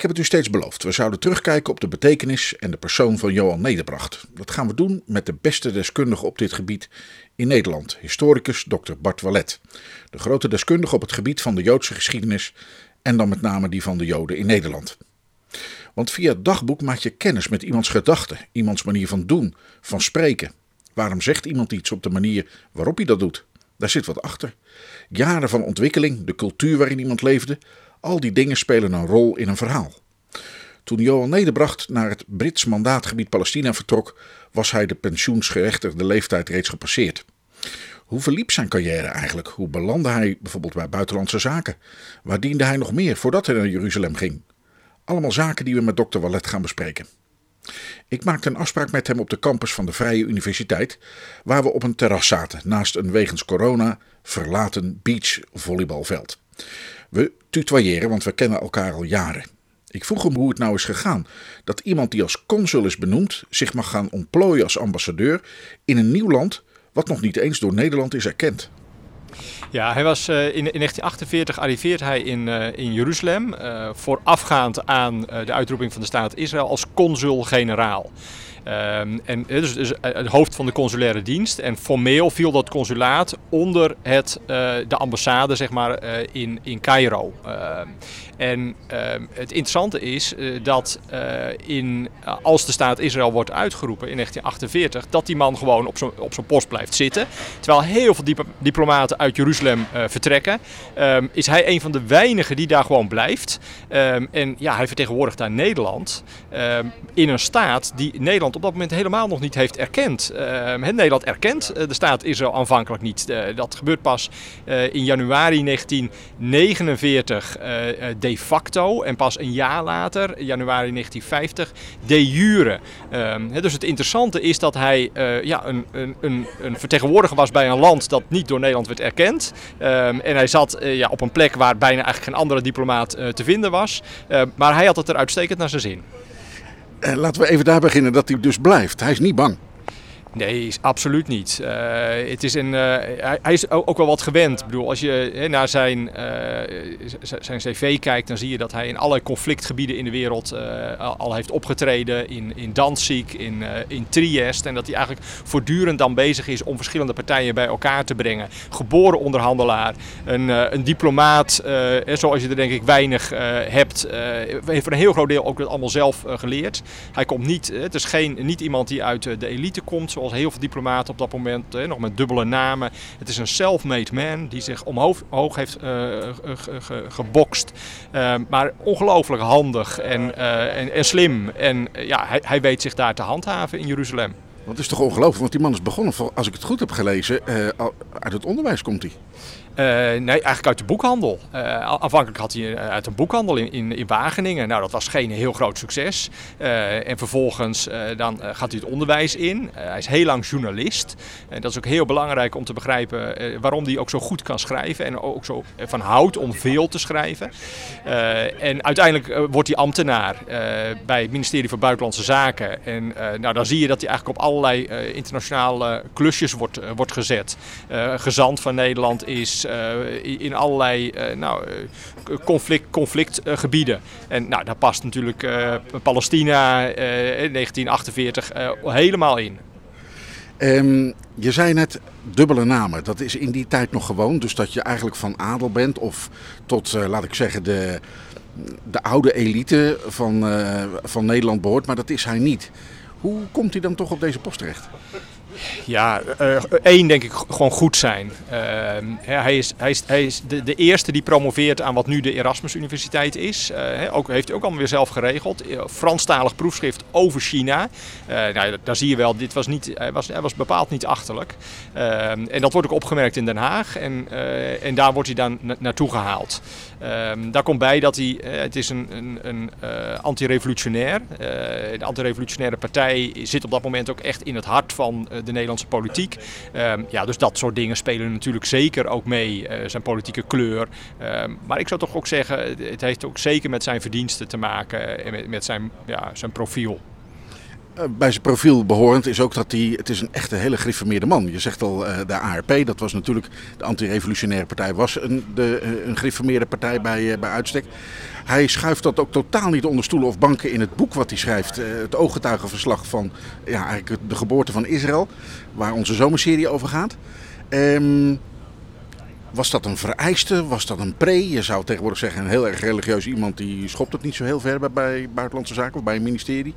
Speaker 1: Ik heb het u steeds beloofd. We zouden terugkijken op de betekenis en de persoon van Johan Nederbracht. Dat gaan we doen met de beste deskundige op dit gebied in Nederland, historicus Dr. Bart Wallet. De grote deskundige op het gebied van de Joodse geschiedenis en dan met name die van de Joden in Nederland. Want via het dagboek maak je kennis met iemands gedachten, iemands manier van doen, van spreken. Waarom zegt iemand iets op de manier waarop hij dat doet? Daar zit wat achter. Jaren van ontwikkeling, de cultuur waarin iemand leefde, al die dingen spelen een rol in een verhaal. Toen Johan Nederbracht naar het Brits mandaatgebied Palestina vertrok, was hij de pensioensgerechtigde leeftijd reeds gepasseerd. Hoe verliep zijn carrière eigenlijk? Hoe belandde hij bijvoorbeeld bij buitenlandse zaken? Waar diende hij nog meer voordat hij naar Jeruzalem ging? Allemaal zaken die we met dokter Wallet gaan bespreken. Ik maakte een afspraak met hem op de campus van de Vrije Universiteit, waar we op een terras zaten naast een wegens corona verlaten beachvolleybalveld. We tutoyeren, want we kennen elkaar al jaren. Ik vroeg hem hoe het nou is gegaan dat iemand die als consul is benoemd zich mag gaan ontplooien als ambassadeur in een nieuw land wat nog niet eens door Nederland is erkend.
Speaker 5: Ja, hij was, uh, in, in 1948 arriveert hij in, uh, in Jeruzalem, uh, voorafgaand aan de uitroeping van de staat Israël als consul-generaal. Um, en dus, dus het hoofd van de consulaire dienst. En formeel viel dat consulaat onder het, uh, de ambassade zeg maar, in, in Cairo. Uh, en uh, het interessante is uh, dat uh, in, als de staat Israël wordt uitgeroepen in 1948, dat die man gewoon op zijn post blijft zitten. Terwijl heel veel dip diplomaten uit Jeruzalem vertrekken, um, is hij een van de weinigen die daar gewoon blijft. Um, en ja, hij vertegenwoordigt daar Nederland in een staat die Nederland op dat moment helemaal nog niet heeft erkend. Nederland erkent de staat Israël aanvankelijk niet. dat gebeurt pas in januari 1949 de facto en pas een jaar later, januari 1950, de jure. Um, dus het interessante is dat hij uh, ja, een, een, een, vertegenwoordiger was bij een land dat niet door Nederland werd erkend. Um, en hij zat uh, ja, op een plek waar bijna eigenlijk geen andere diplomaat uh, te vinden was. maar hij had het er uitstekend naar zijn zin.
Speaker 1: laten we even daar beginnen dat hij dus blijft. Hij is niet bang.
Speaker 5: Nee, absoluut niet. Uh, het is een, uh, hij, is ook wel wat gewend. Ik bedoel, als je naar zijn, uh, zijn cv kijkt, dan zie je dat hij in allerlei conflictgebieden in de wereld al heeft opgetreden. In, in Danzig, in, in Trieste. En dat hij eigenlijk voortdurend dan bezig is om verschillende partijen bij elkaar te brengen. Geboren onderhandelaar, een, een diplomaat, zoals je er denk ik weinig hebt. heeft voor een heel groot deel ook dat allemaal zelf geleerd. Hij komt niet, het is geen, niet iemand die uit de elite komt zoals heel veel diplomaten op dat moment, nog met dubbele namen. Het is een self-made man die zich omhoog hoog heeft ge, gebokst. Uh, maar ongelooflijk handig en, uh, en, en, slim. En ja, hij, hij weet zich daar te handhaven in Jeruzalem.
Speaker 1: Het is toch ongelooflijk, want die man is begonnen, als ik het goed heb gelezen, uit het onderwijs komt hij.
Speaker 5: Uh, nee, eigenlijk uit de boekhandel. Uh, aanvankelijk had hij uh, uit een boekhandel in, in, in, Wageningen. Nou, dat was geen heel groot succes. en vervolgens dan gaat hij het onderwijs in. hij is heel lang journalist. En dat is ook heel belangrijk om te begrijpen waarom hij ook zo goed kan schrijven. En ook zo van houdt om veel te schrijven. en uiteindelijk wordt hij ambtenaar bij het ministerie van Buitenlandse Zaken. En nou, dan zie je dat hij eigenlijk op allerlei internationale klusjes wordt, wordt gezet. gezant van Nederland is uh, in allerlei uh, nou, conflict, conflictgebieden. en nou, daar past natuurlijk Palestina in 1948 helemaal in.
Speaker 1: Um, je zei net dubbele namen. Dat is in die tijd nog gewoon. Dus dat je eigenlijk van adel bent of tot, laat ik zeggen, de, de oude elite van, van Nederland behoort. Maar dat is hij niet. Hoe komt hij dan toch op deze post terecht?
Speaker 5: Ja, uh, één denk ik gewoon goed zijn. Uh, hij is, hij is, hij is de, de, eerste die promoveert aan wat nu de Erasmus Universiteit is. Uh, ook, heeft hij ook allemaal weer zelf geregeld. Franstalig proefschrift over China. nou, daar zie je wel, dit was niet, hij, was, hij was bepaald niet achterlijk. en dat wordt ook opgemerkt in Den Haag. En, en daar wordt hij dan na naartoe gehaald. Um, daar komt bij dat hij, het is een, een, een anti-revolutionair. de anti-revolutionaire partij zit op dat moment ook echt in het hart van de Nederlandse politiek. Um, ja, dus dat soort dingen spelen natuurlijk zeker ook mee, uh, zijn politieke kleur. Um, maar ik zou toch ook zeggen, het heeft ook zeker met zijn verdiensten te maken en met, met zijn, ja, zijn profiel.
Speaker 1: Eh, bij zijn profiel behorend is ook dat hij, het is een echte hele gereformeerde man. Je zegt al, uh, de ARP, dat was natuurlijk, de anti-revolutionaire partij, was een, de, een gereformeerde partij bij, bij uitstek. Hij schuift dat ook totaal niet onder stoelen of banken in het boek wat hij schrijft. Het ooggetuigenverslag van ja, eigenlijk de geboorte van Israël, waar onze zomerserie over gaat. Um, was dat een vereiste? Was dat een pre? Je zou tegenwoordig zeggen, een heel erg religieus iemand die schopt het niet zo heel ver bij, bij Buitenlandse Zaken of bij een ministerie.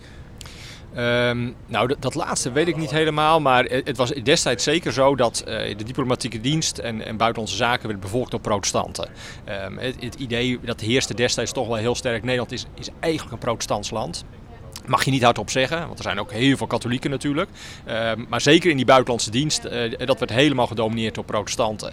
Speaker 5: Um, nou, dat, dat, laatste weet ik niet helemaal, maar het was destijds zeker zo dat uh, de diplomatieke dienst en, en, buitenlandse zaken werd bevolkt door protestanten. Um, het, idee dat heerste destijds toch wel heel sterk, Nederland is, is eigenlijk een protestants land. Mag je niet hardop zeggen, want er zijn ook heel veel katholieken natuurlijk. Uh, maar zeker in die buitenlandse dienst, uh, dat werd helemaal gedomineerd door protestanten.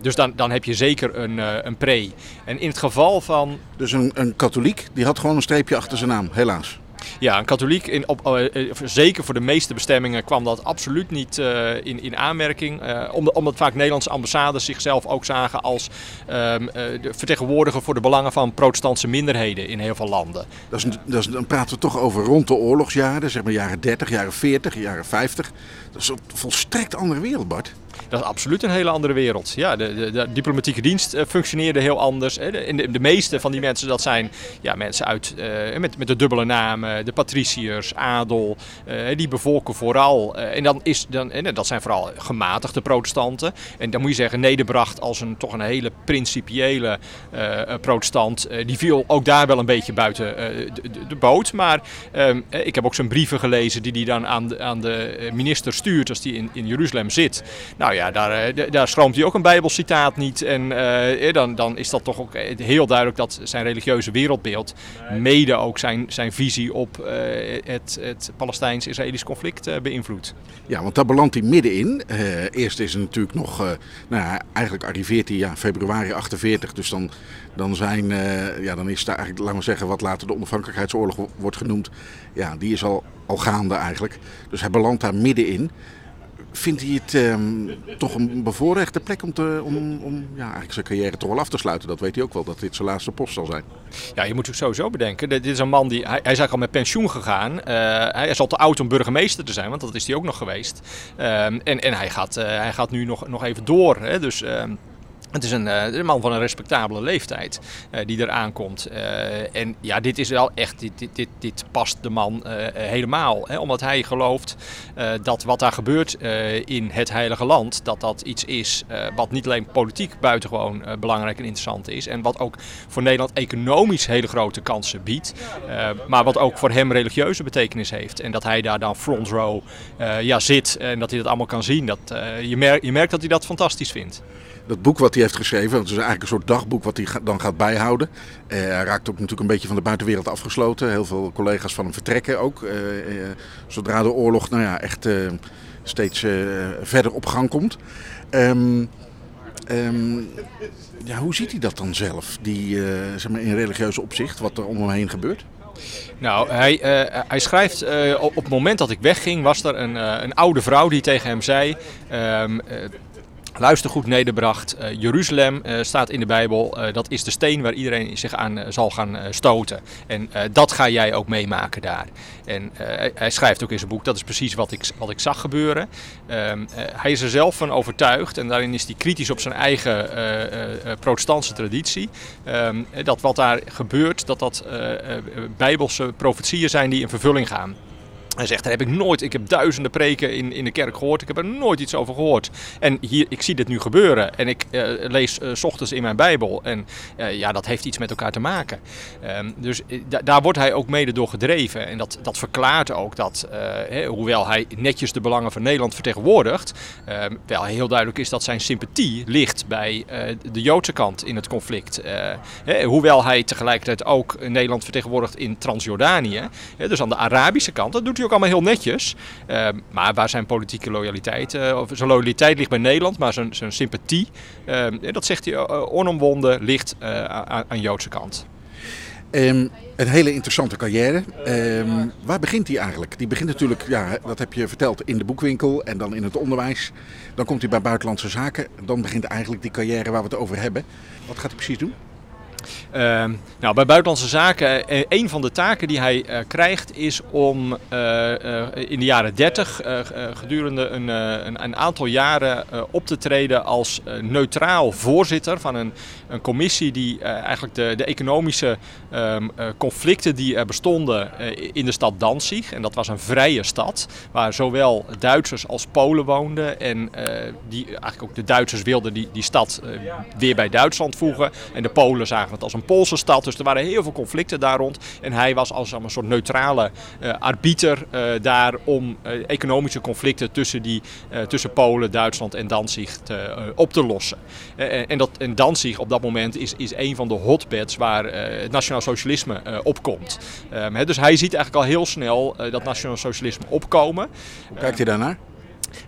Speaker 5: Dus dan, dan heb je zeker een, uh, een pre. En in het geval van...
Speaker 1: Dus een, een katholiek, die had gewoon een streepje achter zijn naam, helaas.
Speaker 5: Ja, een katholiek, in, op, uh, zeker voor de meeste bestemmingen, kwam dat absoluut niet uh, in, in aanmerking. Omdat, omdat, vaak Nederlandse ambassades zichzelf ook zagen als um, de vertegenwoordiger voor de belangen van protestantse minderheden in heel veel landen.
Speaker 1: Dat is, dat dan praten we toch over rond de oorlogsjaren, zeg maar jaren 30, jaren 40, jaren 50. Dat is een volstrekt andere wereld, Bart.
Speaker 5: Dat is absoluut een hele andere wereld. Ja, de, de, diplomatieke dienst uh, functioneerde heel anders. Hè. De, de, meeste van die mensen, dat zijn ja, mensen uit, uh, met, met de dubbele namen, de patriciërs, adel. Uh, die bevolken vooral. en dan is, dan, dat zijn vooral gematigde protestanten. En dan moet je zeggen, Nederbracht als een toch een hele principiële protestant. die viel ook daar wel een beetje buiten de, de, boot. Maar ehm, ik heb ook zijn brieven gelezen die hij dan aan de, aan de minister stuurt als die in, in Jeruzalem zit. Nou ja, daar, daar schroomt hij ook een bijbelcitaat niet. En uh, dan, dan is dat toch ook heel duidelijk dat zijn religieuze wereldbeeld mede ook zijn, zijn visie op het, het Palestijns-Israëlisch conflict beïnvloedt.
Speaker 1: Ja, want daar belandt hij middenin. eerst is er natuurlijk nog, nou ja, eigenlijk arriveert hij ja, februari 48, dus dan, dan, zijn, ja, dan is daar eigenlijk, laten we zeggen, wat later de onafhankelijkheidsoorlog wordt genoemd, ja, die is al, al gaande eigenlijk. Dus hij belandt daar middenin vindt hij het um, toch een bevoorrechte plek om, te, om, om ja, eigenlijk zijn carrière toch wel af te sluiten? Dat weet hij ook wel, dat dit zijn laatste post zal zijn.
Speaker 5: Ja, je moet het sowieso bedenken. Dit is een man die, hij, hij is eigenlijk al met pensioen gegaan. Uh, hij is al te oud om burgemeester te zijn, want dat is hij ook nog geweest. Um, en en hij, gaat, uh, hij gaat nu nog, nog even door. Hè? Dus... Um, het is een, een, man van een respectabele leeftijd uh, die er aankomt. Uh, en ja, dit is wel echt, dit, dit, dit, dit past de man helemaal. Hè? Omdat hij gelooft dat wat daar gebeurt in het Heilige Land, dat dat iets is wat niet alleen politiek buitengewoon belangrijk en interessant is. En wat ook voor Nederland economisch hele grote kansen biedt. maar wat ook voor hem religieuze betekenis heeft. En dat hij daar dan front row ja, zit en dat hij dat allemaal kan zien. Dat, je, merkt, je merkt dat hij dat fantastisch vindt
Speaker 1: dat boek wat hij heeft geschreven, dat is eigenlijk een soort dagboek wat hij dan gaat bijhouden. Uh, hij raakt ook natuurlijk een beetje van de buitenwereld afgesloten. Heel veel collega's van hem vertrekken ook. Uh, uh, zodra de oorlog nou ja, echt steeds verder op gang komt. Um, um, ja, hoe ziet hij dat dan zelf, die, zeg maar in religieuze opzicht, wat er om hem heen gebeurt?
Speaker 5: Nou, hij, hij schrijft, op het moment dat ik wegging was er een, een oude vrouw die tegen hem zei... Um, Luister goed nederbracht. Uh, Jeruzalem uh, staat in de Bijbel. Uh, dat is de steen waar iedereen zich aan zal gaan stoten. En dat ga jij ook meemaken daar. En hij schrijft ook in zijn boek, dat is precies wat ik, wat ik zag gebeuren. Ehm, hij is er zelf van overtuigd en daarin is hij kritisch op zijn eigen protestantse traditie. Um, dat wat daar gebeurt, dat dat bijbelse profetieën zijn die in vervulling gaan. Hij zegt, daar heb ik nooit, ik heb duizenden preken in, in de kerk gehoord, ik heb er nooit iets over gehoord. En hier, ik zie dit nu gebeuren en ik uh, lees s ochtends in mijn Bijbel. En uh, ja, dat heeft iets met elkaar te maken. Um, dus daar wordt hij ook mede door gedreven. En dat, dat verklaart ook dat, hoewel hij netjes de belangen van Nederland vertegenwoordigt, ehm, wel heel duidelijk is dat zijn sympathie ligt bij de Joodse kant in het conflict. Hoewel hij tegelijkertijd ook Nederland vertegenwoordigt in Transjordanië, dus aan de Arabische kant, dat doet hij ook allemaal heel netjes. Uh, maar waar zijn politieke loyaliteit, uh, of zijn loyaliteit ligt bij Nederland, maar zijn, zijn sympathie, uh, dat zegt hij uh, onomwonden, ligt aan, aan Joodse kant.
Speaker 1: Um, een hele interessante carrière. Waar begint hij eigenlijk? Die begint natuurlijk, ja, dat heb je verteld, in de boekwinkel en dan in het onderwijs. Dan komt hij bij Buitenlandse Zaken. Dan begint eigenlijk die carrière waar we het over hebben. Wat gaat hij precies doen?
Speaker 5: Uh, nou, bij Buitenlandse Zaken, uh, een van de taken die hij uh, krijgt is om in de jaren 30 gedurende een, een, aantal jaren op te treden als neutraal voorzitter van een, een commissie die eigenlijk de, de economische um, conflicten die er bestonden in de stad Danzig, en dat was een vrije stad waar zowel Duitsers als Polen woonden. En die eigenlijk ook de Duitsers wilden die, die stad weer bij Duitsland voegen. En de Polen zagen het als een Poolse stad. Dus er waren heel veel conflicten daar rond. En hij was als een soort neutrale uh, arbiter uh, daar om uh, economische conflicten tussen, die, tussen Polen, Duitsland en Danzig op te lossen. en, dat, en Danzig op dat moment is, is een van de hotbeds waar het nationaal socialisme opkomt. He, dus hij ziet eigenlijk al heel snel dat nationaal socialisme opkomen.
Speaker 1: Kijkt hij daarnaar?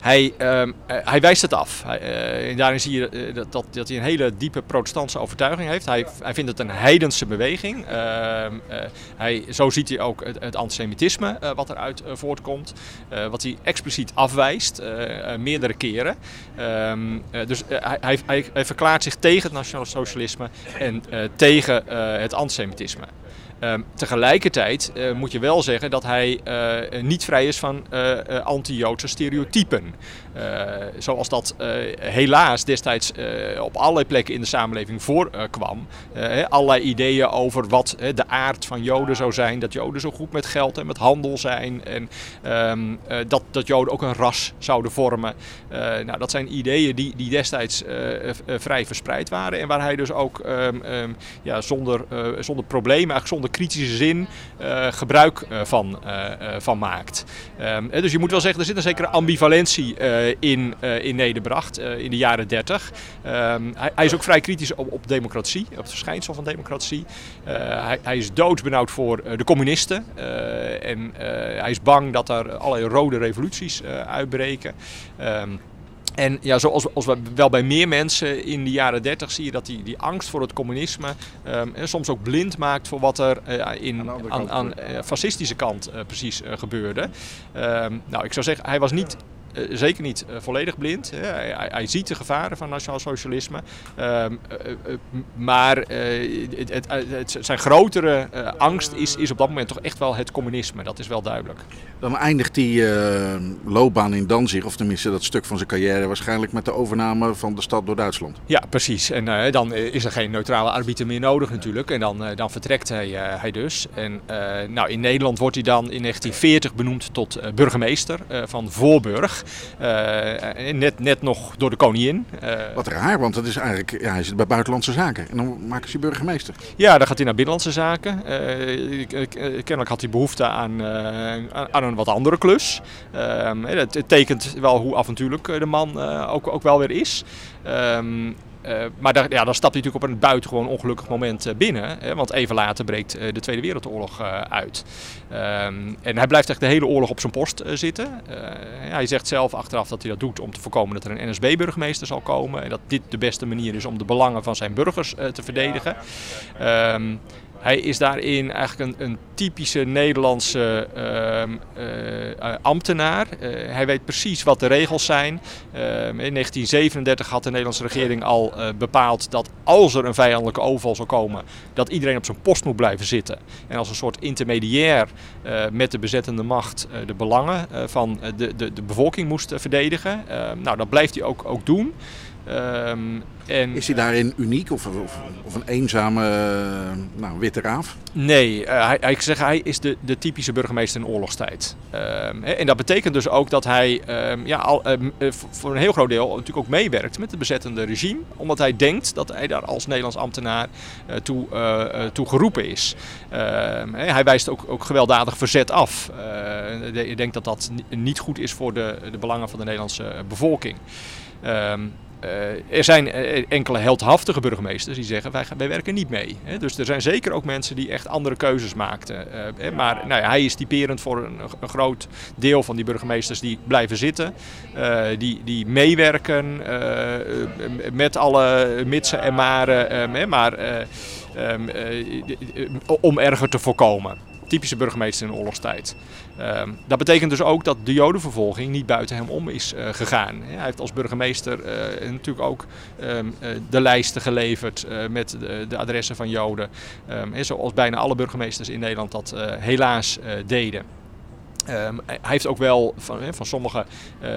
Speaker 5: Hij, ehm, eh, hij wijst het af. Hij, eh, en daarin zie je eh, dat, dat, dat hij een hele diepe protestantse overtuiging heeft. Hij, hij vindt het een heidense beweging. Ehm, eh, hij, zo ziet hij ook het, het antisemitisme wat eruit voortkomt. wat hij expliciet afwijst, meerdere keren. Ehm, eh, dus hij, hij, hij, verklaart zich tegen het nationaal socialisme en tegen het antisemitisme. Ehm, tegelijkertijd eh, moet je wel zeggen dat hij eh, niet vrij is van eh, anti-Joodse stereotypen. Zoals dat helaas destijds op allerlei plekken in de samenleving voorkwam. Uh, allerlei ideeën over wat de aard van Joden zou zijn. Dat Joden zo goed met geld en met handel zijn. En eh, dat, dat Joden ook een ras zouden vormen. Nou, dat zijn ideeën die, die destijds vrij verspreid waren. En waar hij dus ook ehm, ja, zonder, zonder problemen, eigenlijk zonder kritische zin, eh, gebruik eh, van, eh, van maakt. Ehm, eh, dus je moet wel zeggen, er zit een zekere ambivalentie in, in Nederbracht in de jaren 30. Ehm, hij, is ook vrij kritisch op, democratie, op het verschijnsel van democratie. Hij, hij is doodsbenauwd voor de communisten. en hij is bang dat er allerlei rode revoluties uitbreken. Ehm, en ja, zoals als we wel bij meer mensen in de jaren 30 zie je dat die, die angst voor het communisme ehm, eh, soms ook blind maakt voor wat er eh, in,
Speaker 1: Aan
Speaker 5: aan, eh, fascistische kant precies gebeurde. Ehm, nou, ik zou zeggen, hij was niet. Eh, zeker niet eh, volledig blind. Hè. Hij, ziet de gevaren van nationaal socialisme. Ehm, eh, maar het, het, het- zijn grotere angst is, is op dat moment toch echt wel het communisme. Dat is wel duidelijk.
Speaker 1: Dan eindigt die loopbaan in Danzig, of tenminste dat stuk van zijn carrière, waarschijnlijk met de overname van de stad door Duitsland.
Speaker 5: Ja, precies. En dan is er geen neutrale arbiter meer nodig natuurlijk. En dan, dan vertrekt hij, hij dus. En nou, in Nederland wordt hij dan in 1940 benoemd tot burgemeester van Voorburg. Eh, en net, net nog door de koningin. Eh,
Speaker 1: Wat raar, want dat is eigenlijk, ja, hij zit bij Buitenlandse Zaken. En dan maken ze burgemeester.
Speaker 5: Ja, dan gaat hij naar Binnenlandse Zaken. Eh, eh, kennelijk had hij behoefte aan, eh, aan- een wat andere klus. Ehm, het, tekent wel hoe avontuurlijk eh, de man eh, ook, ook wel weer is. Ehm, eh, maar daar, ja, dan stapt hij natuurlijk op een buitengewoon ongelukkig moment eh, binnen. Hè, want even later breekt eh, de Tweede Wereldoorlog uit. Ehm, en hij blijft echt de hele oorlog op zijn post zitten. Hij zegt zelf achteraf dat hij dat doet om te voorkomen dat er een NSB-burgemeester zal komen. En dat dit de beste manier is om de belangen van zijn burgers te verdedigen. Ehm, hij is daarin eigenlijk een, een typische Nederlandse ehm, eh, eh, ambtenaar. Eh, hij weet precies wat de regels zijn. Ehm, in 1937 had de Nederlandse regering al bepaald dat als er een vijandelijke overval zou komen, dat iedereen op zijn post moet blijven zitten. En als een soort intermediair met de bezettende macht de belangen van de, de, de bevolking moest verdedigen. Ehm, nou, dat blijft hij ook, ook doen. Ehm, en,
Speaker 1: Is hij daarin uniek of, of, of een eenzame eh, nou, witte raaf?
Speaker 5: Nee, eh, hij, ik zeg, hij is de, de typische burgemeester in oorlogstijd. Ehm, en dat betekent dus ook dat hij ehm, ja, al, eh, voor een heel groot deel natuurlijk ook meewerkt met het bezettende regime. Omdat hij denkt dat hij daar als Nederlands ambtenaar toe, toe geroepen is. Hij wijst ook, ook gewelddadig verzet af. Ik denk dat dat ni- niet goed is voor de, de belangen van de Nederlandse bevolking. Eh, er zijn eh, enkele heldhaftige burgemeesters die zeggen wij, wij werken niet mee. Dus er zijn zeker ook mensen die echt andere keuzes maakten. Eh, maar nou hij is typerend voor een, een groot deel van die burgemeesters die blijven zitten. eh, die, die meewerken eh, eh, met alle mitsen en maren. eh, maar eh, ehm, eh, om erger te voorkomen. Typische burgemeester in de oorlogstijd. Ehm, dat betekent dus ook dat de jodenvervolging niet buiten hem om is eh, gegaan. Hij heeft als burgemeester eh, natuurlijk ook ehm, eh, de lijsten geleverd met de, adressen van joden. Hè, zoals bijna alle burgemeesters in Nederland dat helaas deden. Ehm, hij heeft ook wel van, van sommige, eh,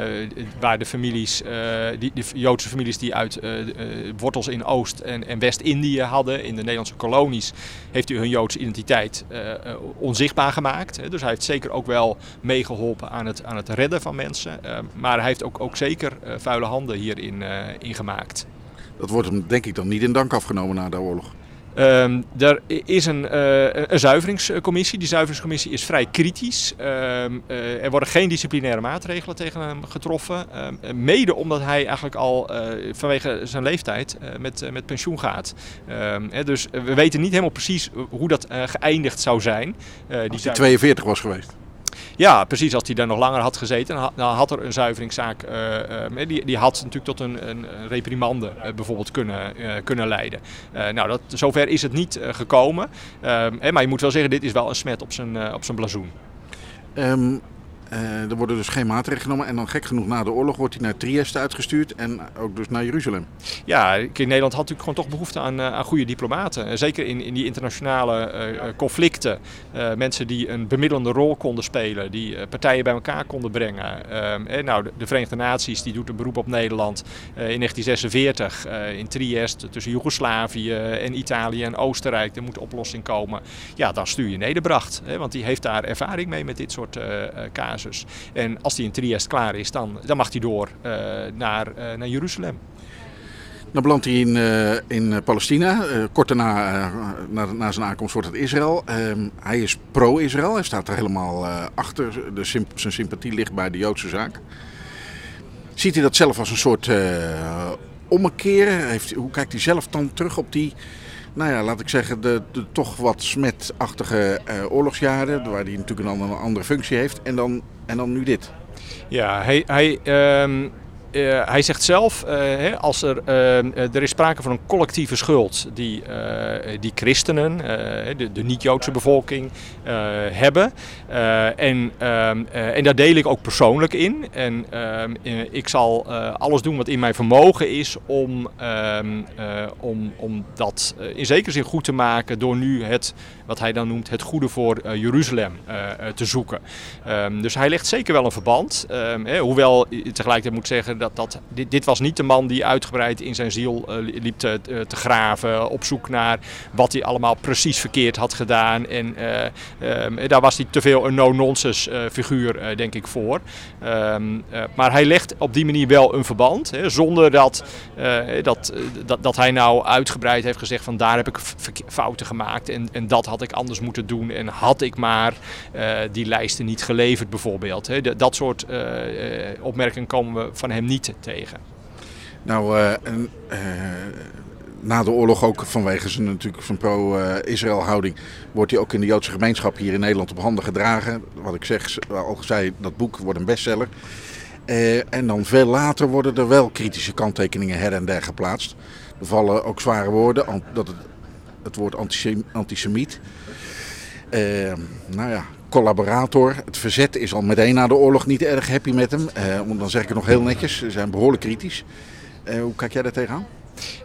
Speaker 5: waar de families, eh, die, die Joodse families die uit eh, wortels in Oost- en, en West-Indië hadden, in de Nederlandse kolonies, heeft hij hun Joodse identiteit onzichtbaar gemaakt. Dus hij heeft zeker ook wel meegeholpen aan het, aan het redden van mensen. Ehm, maar hij heeft ook, ook zeker vuile handen hierin in gemaakt.
Speaker 1: Dat wordt hem denk ik dan niet in dank afgenomen na de oorlog.
Speaker 5: Ehm, er is een, eh, een zuiveringscommissie. Die zuiveringscommissie is vrij kritisch. Ehm, eh, er worden geen disciplinaire maatregelen tegen hem getroffen. Ehm, mede omdat hij eigenlijk al eh, vanwege zijn leeftijd met, met pensioen gaat. Ehm, hè, dus we weten niet helemaal precies hoe dat geëindigd zou zijn. Die
Speaker 1: Als hij
Speaker 5: zuivering-
Speaker 1: 42 was geweest.
Speaker 5: Ja, precies. Als hij daar nog langer had gezeten, dan had er een zuiveringszaak. Uh, die, die had natuurlijk tot een, een reprimande uh, bijvoorbeeld kunnen, kunnen leiden. nou, dat, zover is het niet gekomen. Ehm, maar je moet wel zeggen, dit is wel een smet op zijn, op zijn blazoen.
Speaker 1: Uh, er worden dus geen maatregelen genomen. En dan gek genoeg na de oorlog wordt hij naar Trieste uitgestuurd en ook dus naar Jeruzalem.
Speaker 5: Ja, Nederland had natuurlijk gewoon toch behoefte aan, uh, aan goede diplomaten. Zeker in, in die internationale conflicten. mensen die een bemiddelende rol konden spelen, die partijen bij elkaar konden brengen. Ehm, nou, de, de, Verenigde Naties die doet een beroep op Nederland in 1946 in Trieste tussen Joegoslavië en Italië en Oostenrijk. Er moet oplossing komen. Ja, dan stuur je Nederbracht, hè, want die heeft daar ervaring mee met dit soort En als hij in Trieste klaar is, dan, dan mag hij door uh, naar, uh, naar Jeruzalem.
Speaker 1: Dan belandt hij in, uh, in Palestina. kort daarna, na, na, zijn aankomst, wordt het Israël. Ehm, hij is pro-Israël. Hij staat er helemaal achter. De zijn sympathie ligt bij de Joodse zaak. Ziet hij dat zelf als een soort ommekeer? Heeft, hoe kijkt hij zelf dan terug op die nou ja, laat ik zeggen, de, toch wat smetachtige uh, oorlogsjaren, waar hij natuurlijk een andere, andere functie heeft, en dan, en dan nu dit.
Speaker 5: Ja, hij, hij um uh, hij zegt zelf, uh, hè, als er, uh, er is sprake van een collectieve schuld die, die christenen, de, de niet-Joodse bevolking, hebben. en, ehm, en daar deel ik ook persoonlijk in. En ehm, ik zal alles doen wat in mijn vermogen is om, um, om, om dat in zekere zin goed te maken door nu het, wat hij dan noemt, het goede voor Jeruzalem te zoeken. dus hij legt zeker wel een verband. Hè, hoewel tegelijkertijd moet zeggen dat, dat dit, dit, was niet de man die uitgebreid in zijn ziel uh, liep te, te, graven. Op zoek naar wat hij allemaal precies verkeerd had gedaan. En uh, um, daar was hij te veel een no-nonsense figuur, denk ik, voor. Um, maar hij legt op die manier wel een verband. Hè, zonder dat, dat, dat, dat hij nou uitgebreid heeft gezegd van daar heb ik fouten gemaakt. En, en dat had ik anders moeten doen. En had ik maar die lijsten niet geleverd bijvoorbeeld. Hè. Dat soort opmerkingen komen we van hem niet tegen.
Speaker 1: Nou, uh, en, uh, na de oorlog ook vanwege zijn, natuurlijk zijn pro-Israël houding... wordt hij ook in de Joodse gemeenschap hier in Nederland op handen gedragen. Wat ik zeg, al zei, dat boek wordt een bestseller. Uh, en dan veel later worden er wel kritische kanttekeningen her en der geplaatst. Er vallen ook zware woorden, dat het, het woord antisemiet. nou ja, collaborator. Het verzet is al meteen na de oorlog niet erg happy met hem. Uh, dan zeg ik het nog heel netjes. Ze zijn behoorlijk kritisch. Uh, hoe kijk jij daar tegenaan?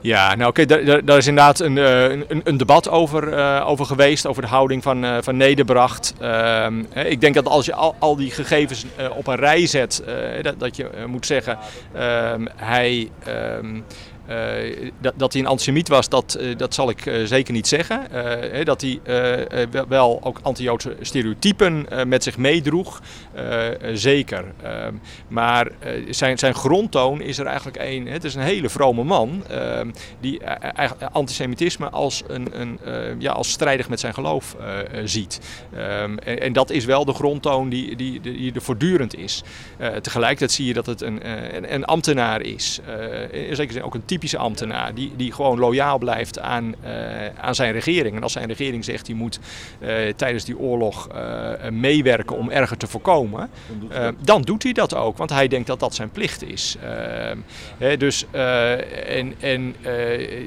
Speaker 5: Ja, nou oké, daar, daar, is inderdaad een, eh, een, een debat over, over geweest, over de houding van, uh, van Nederbracht. Uh, ik denk dat als je al, al die gegevens op een rij zet, dat, dat je moet zeggen, ehm, hij... Ehm, uh, dat, dat, hij een antisemiet was, dat, uh, dat zal ik uh, zeker niet zeggen. dat hij wel, ook anti-Joodse stereotypen met zich meedroeg, zeker. Ehm, maar zijn, zijn grondtoon is er eigenlijk één. Het is een hele vrome man ehm, die antisemitisme als, een, een ja, als strijdig met zijn geloof ziet. Um, en, en, dat is wel de grondtoon die, die, die er voortdurend is. tegelijkertijd zie je dat het een, een, een ambtenaar is. in zekere zin ook een typische ambtenaar die, die gewoon loyaal blijft aan, uh, aan zijn regering. En als zijn regering zegt hij moet uh, tijdens die oorlog uh, meewerken om erger te voorkomen, dan doet, hij dan doet hij dat ook, want hij denkt dat dat zijn plicht is. Hè, dus, en en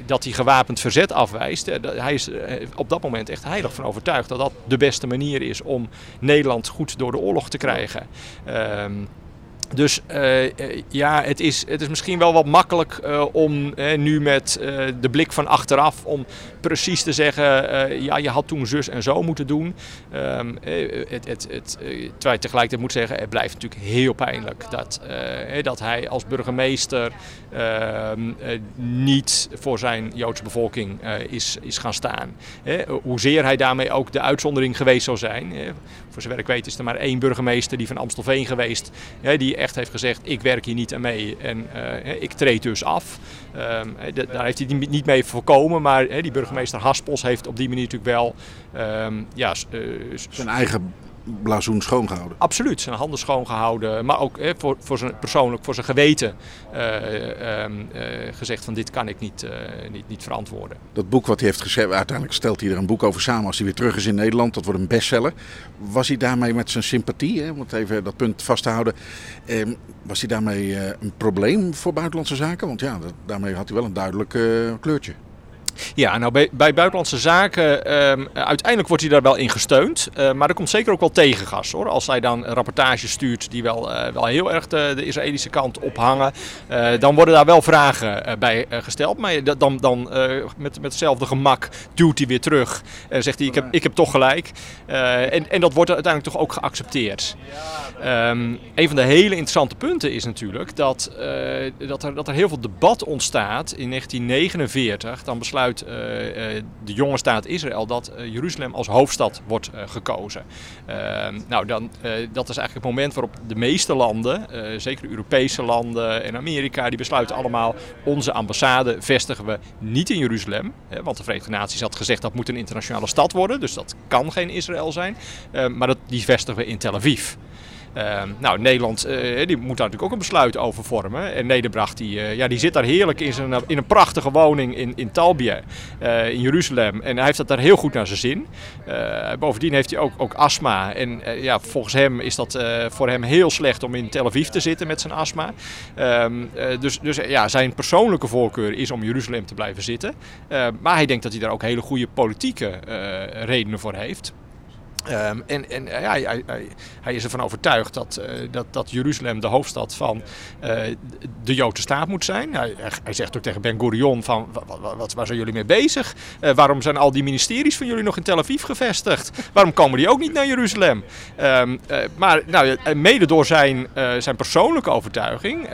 Speaker 5: dat hij gewapend verzet afwijst, hij is op dat moment echt heilig van overtuigd dat dat de beste manier is om Nederland goed door de oorlog te krijgen. Ehm, dus uh, ja, het is, het is misschien wel wat makkelijk uh, om nu met de blik van achteraf om precies te zeggen, ja, je had toen zus en zo moeten doen. Um, het, het, het, terwijl je tegelijkertijd moet zeggen, het blijft natuurlijk heel pijnlijk dat, dat hij als burgemeester ehm, niet voor zijn Joodse bevolking is, is gaan staan. hoezeer hij daarmee ook de uitzondering geweest zou zijn. Voor zover ik weet is er maar één burgemeester die van Amstelveen geweest, die echt heeft gezegd: ik werk hier niet aan mee en uh, ik treed dus af. Um, daar heeft hij niet mee voorkomen, maar die burgemeester Haspels heeft op die manier natuurlijk wel um, ja,
Speaker 1: zijn eigen blazoen schoongehouden.
Speaker 5: Absoluut, zijn handen schoongehouden, maar ook voor, voor zijn persoonlijk, voor zijn geweten uh, uh, gezegd van dit kan ik niet, niet, niet verantwoorden.
Speaker 1: Dat boek wat hij heeft geschreven, uiteindelijk stelt hij er een boek over samen als hij weer terug is in Nederland. Dat wordt een bestseller. Was hij daarmee met zijn sympathie, hè, om het even dat punt vast te houden, ehm, was hij daarmee een probleem voor buitenlandse zaken? Want ja, dat, daarmee had hij wel een duidelijk kleurtje.
Speaker 5: Ja, nou bij, bij buitenlandse zaken, um, uiteindelijk wordt hij daar wel in gesteund. Uh, maar er komt zeker ook wel tegengas hoor. Als hij dan rapportages stuurt die wel, uh, wel heel erg de, Israëlische kant ophangen, uh, dan worden daar wel vragen bij gesteld. Maar dan, dan met, met hetzelfde gemak duwt hij weer terug en zegt hij: Ik heb, ik heb toch gelijk. en, en dat wordt uiteindelijk toch ook geaccepteerd. Um, een van de hele interessante punten is natuurlijk dat, dat, er, dat er heel veel debat ontstaat in 1949. Dan besluit besluit eh, eh, de jonge staat Israël dat eh, Jeruzalem als hoofdstad wordt gekozen. Ehm, nou, dan, dat is eigenlijk het moment waarop de meeste landen, zeker Europese landen en Amerika, die besluiten allemaal onze ambassade vestigen we niet in Jeruzalem. want de Verenigde Naties had gezegd dat moet een internationale stad worden, dus dat kan geen Israël zijn. Ehm, maar dat, die vestigen we in Tel Aviv. Ehm, nou, Nederland uh, die moet daar natuurlijk ook een besluit over vormen. En Nederbracht die, uh, ja, die zit daar heerlijk in, zijn, in een prachtige woning in, in Talbië, uh, in Jeruzalem. En hij heeft dat daar heel goed naar zijn zin. bovendien heeft hij ook, ook astma. En ja, volgens hem is dat voor hem heel slecht om in Tel Aviv te zitten met zijn astma. Um, dus dus ja, zijn persoonlijke voorkeur is om Jeruzalem te blijven zitten. maar hij denkt dat hij daar ook hele goede politieke redenen voor heeft. Um, en en ja, hij, hij, hij, is ervan overtuigd dat, uh, dat, dat Jeruzalem de hoofdstad van uh, de Joodse staat moet zijn. Hij, hij zegt ook tegen Ben Gurion van, wat, wat, waar zijn jullie mee bezig? Waarom zijn al die ministeries van jullie nog in Tel Aviv gevestigd? Waarom komen die ook niet naar Jeruzalem? Um, maar nou, mede door zijn, zijn persoonlijke overtuiging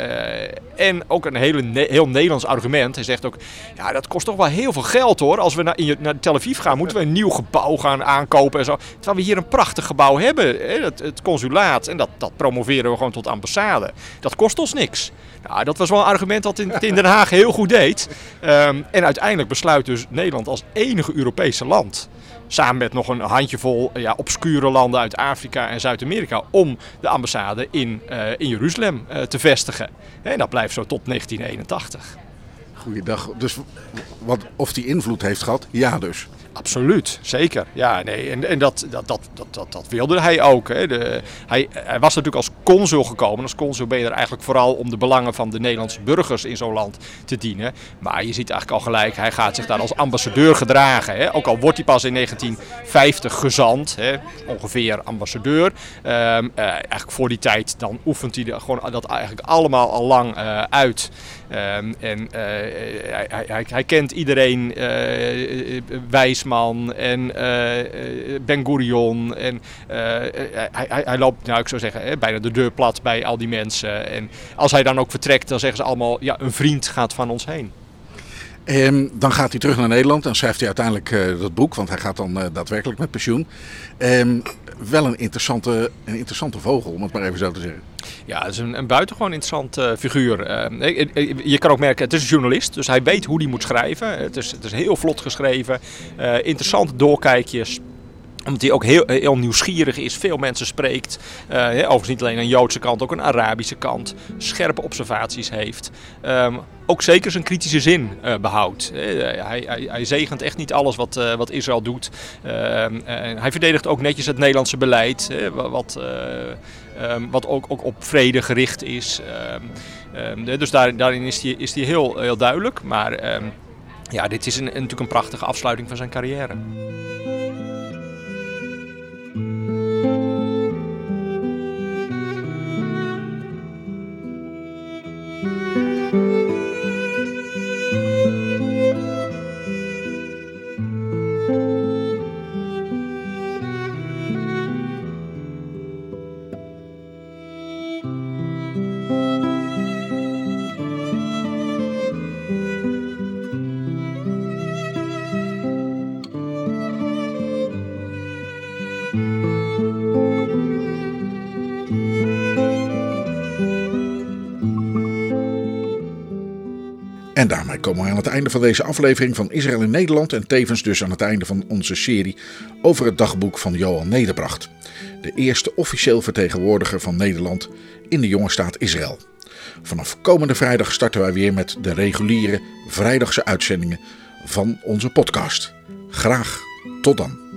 Speaker 5: en ook een hele heel Nederlands argument. Hij zegt ook, ja dat kost toch wel heel veel geld hoor. Als we naar, naar Tel Aviv gaan, moeten we een nieuw gebouw gaan aankopen en zo. Terwijl hier een prachtig gebouw hebben, het, het, consulaat, en dat, dat promoveren we gewoon tot ambassade. Dat kost ons niks. Nou, dat was wel een argument dat in, in Den Haag heel goed deed. Um, en uiteindelijk besluit dus Nederland als enige Europese land samen met nog een handjevol ja, obscure landen uit Afrika en Zuid-Amerika om de ambassade in, uh, in Jeruzalem uh, te vestigen. En dat blijft zo tot 1981.
Speaker 1: Goeiedag. Dus wat, of die invloed heeft gehad? Ja dus.
Speaker 5: Absoluut, zeker. Ja, nee, en, en dat, dat, dat, dat, dat, wilde hij ook. Hè. De, hij, hij was natuurlijk als consul gekomen. Als consul ben je er eigenlijk vooral om de belangen van de Nederlandse burgers in zo'n land te dienen. Maar je ziet eigenlijk al gelijk, hij gaat zich daar als ambassadeur gedragen. Hè. Ook al wordt hij pas in 1950 gezant, hè, ongeveer ambassadeur. Ehm, eh, eigenlijk voor die tijd, dan oefent hij gewoon dat eigenlijk allemaal al lang uh, uit. Um, en uh, hij, hij, hij, kent iedereen, uh, Wijsman en uh, Ben Gurion. En hij, hij, hij, loopt, nou ik zou zeggen, hè, bijna de deur plat bij al die mensen. En als hij dan ook vertrekt, dan zeggen ze allemaal, ja, een vriend gaat van ons heen.
Speaker 1: Um, dan gaat hij terug naar Nederland en schrijft hij uiteindelijk dat boek, want hij gaat dan daadwerkelijk met pensioen. Um, wel een interessante, een interessante vogel, om het maar even zo te zeggen.
Speaker 5: Ja, het is een, een buitengewoon interessante uh, figuur. je kan ook merken, het is een journalist, dus hij weet hoe hij moet schrijven. Het is, het is heel vlot geschreven, interessante doorkijkjes omdat hij ook heel, heel nieuwsgierig is, veel mensen spreekt. Uh, overigens niet alleen een Joodse kant, ook een Arabische kant. Scherpe observaties heeft. Um, ook zeker zijn kritische zin uh, behoudt. Uh, hij, hij, hij, zegent echt niet alles wat, wat Israël doet. Ehm, hij verdedigt ook netjes het Nederlandse beleid, wat, um, wat ook, ook op vrede gericht is. dus daar, daarin is hij, is heel, heel duidelijk. Maar ja, dit is een, natuurlijk een prachtige afsluiting van zijn carrière.
Speaker 1: Komen we aan het einde van deze aflevering van Israël in Nederland en tevens dus aan het einde van onze serie over het dagboek van Johan Nederbracht. De eerste officieel vertegenwoordiger van Nederland in de jonge staat Israël. Vanaf komende vrijdag starten wij weer met de reguliere vrijdagse uitzendingen van onze podcast. Graag tot dan.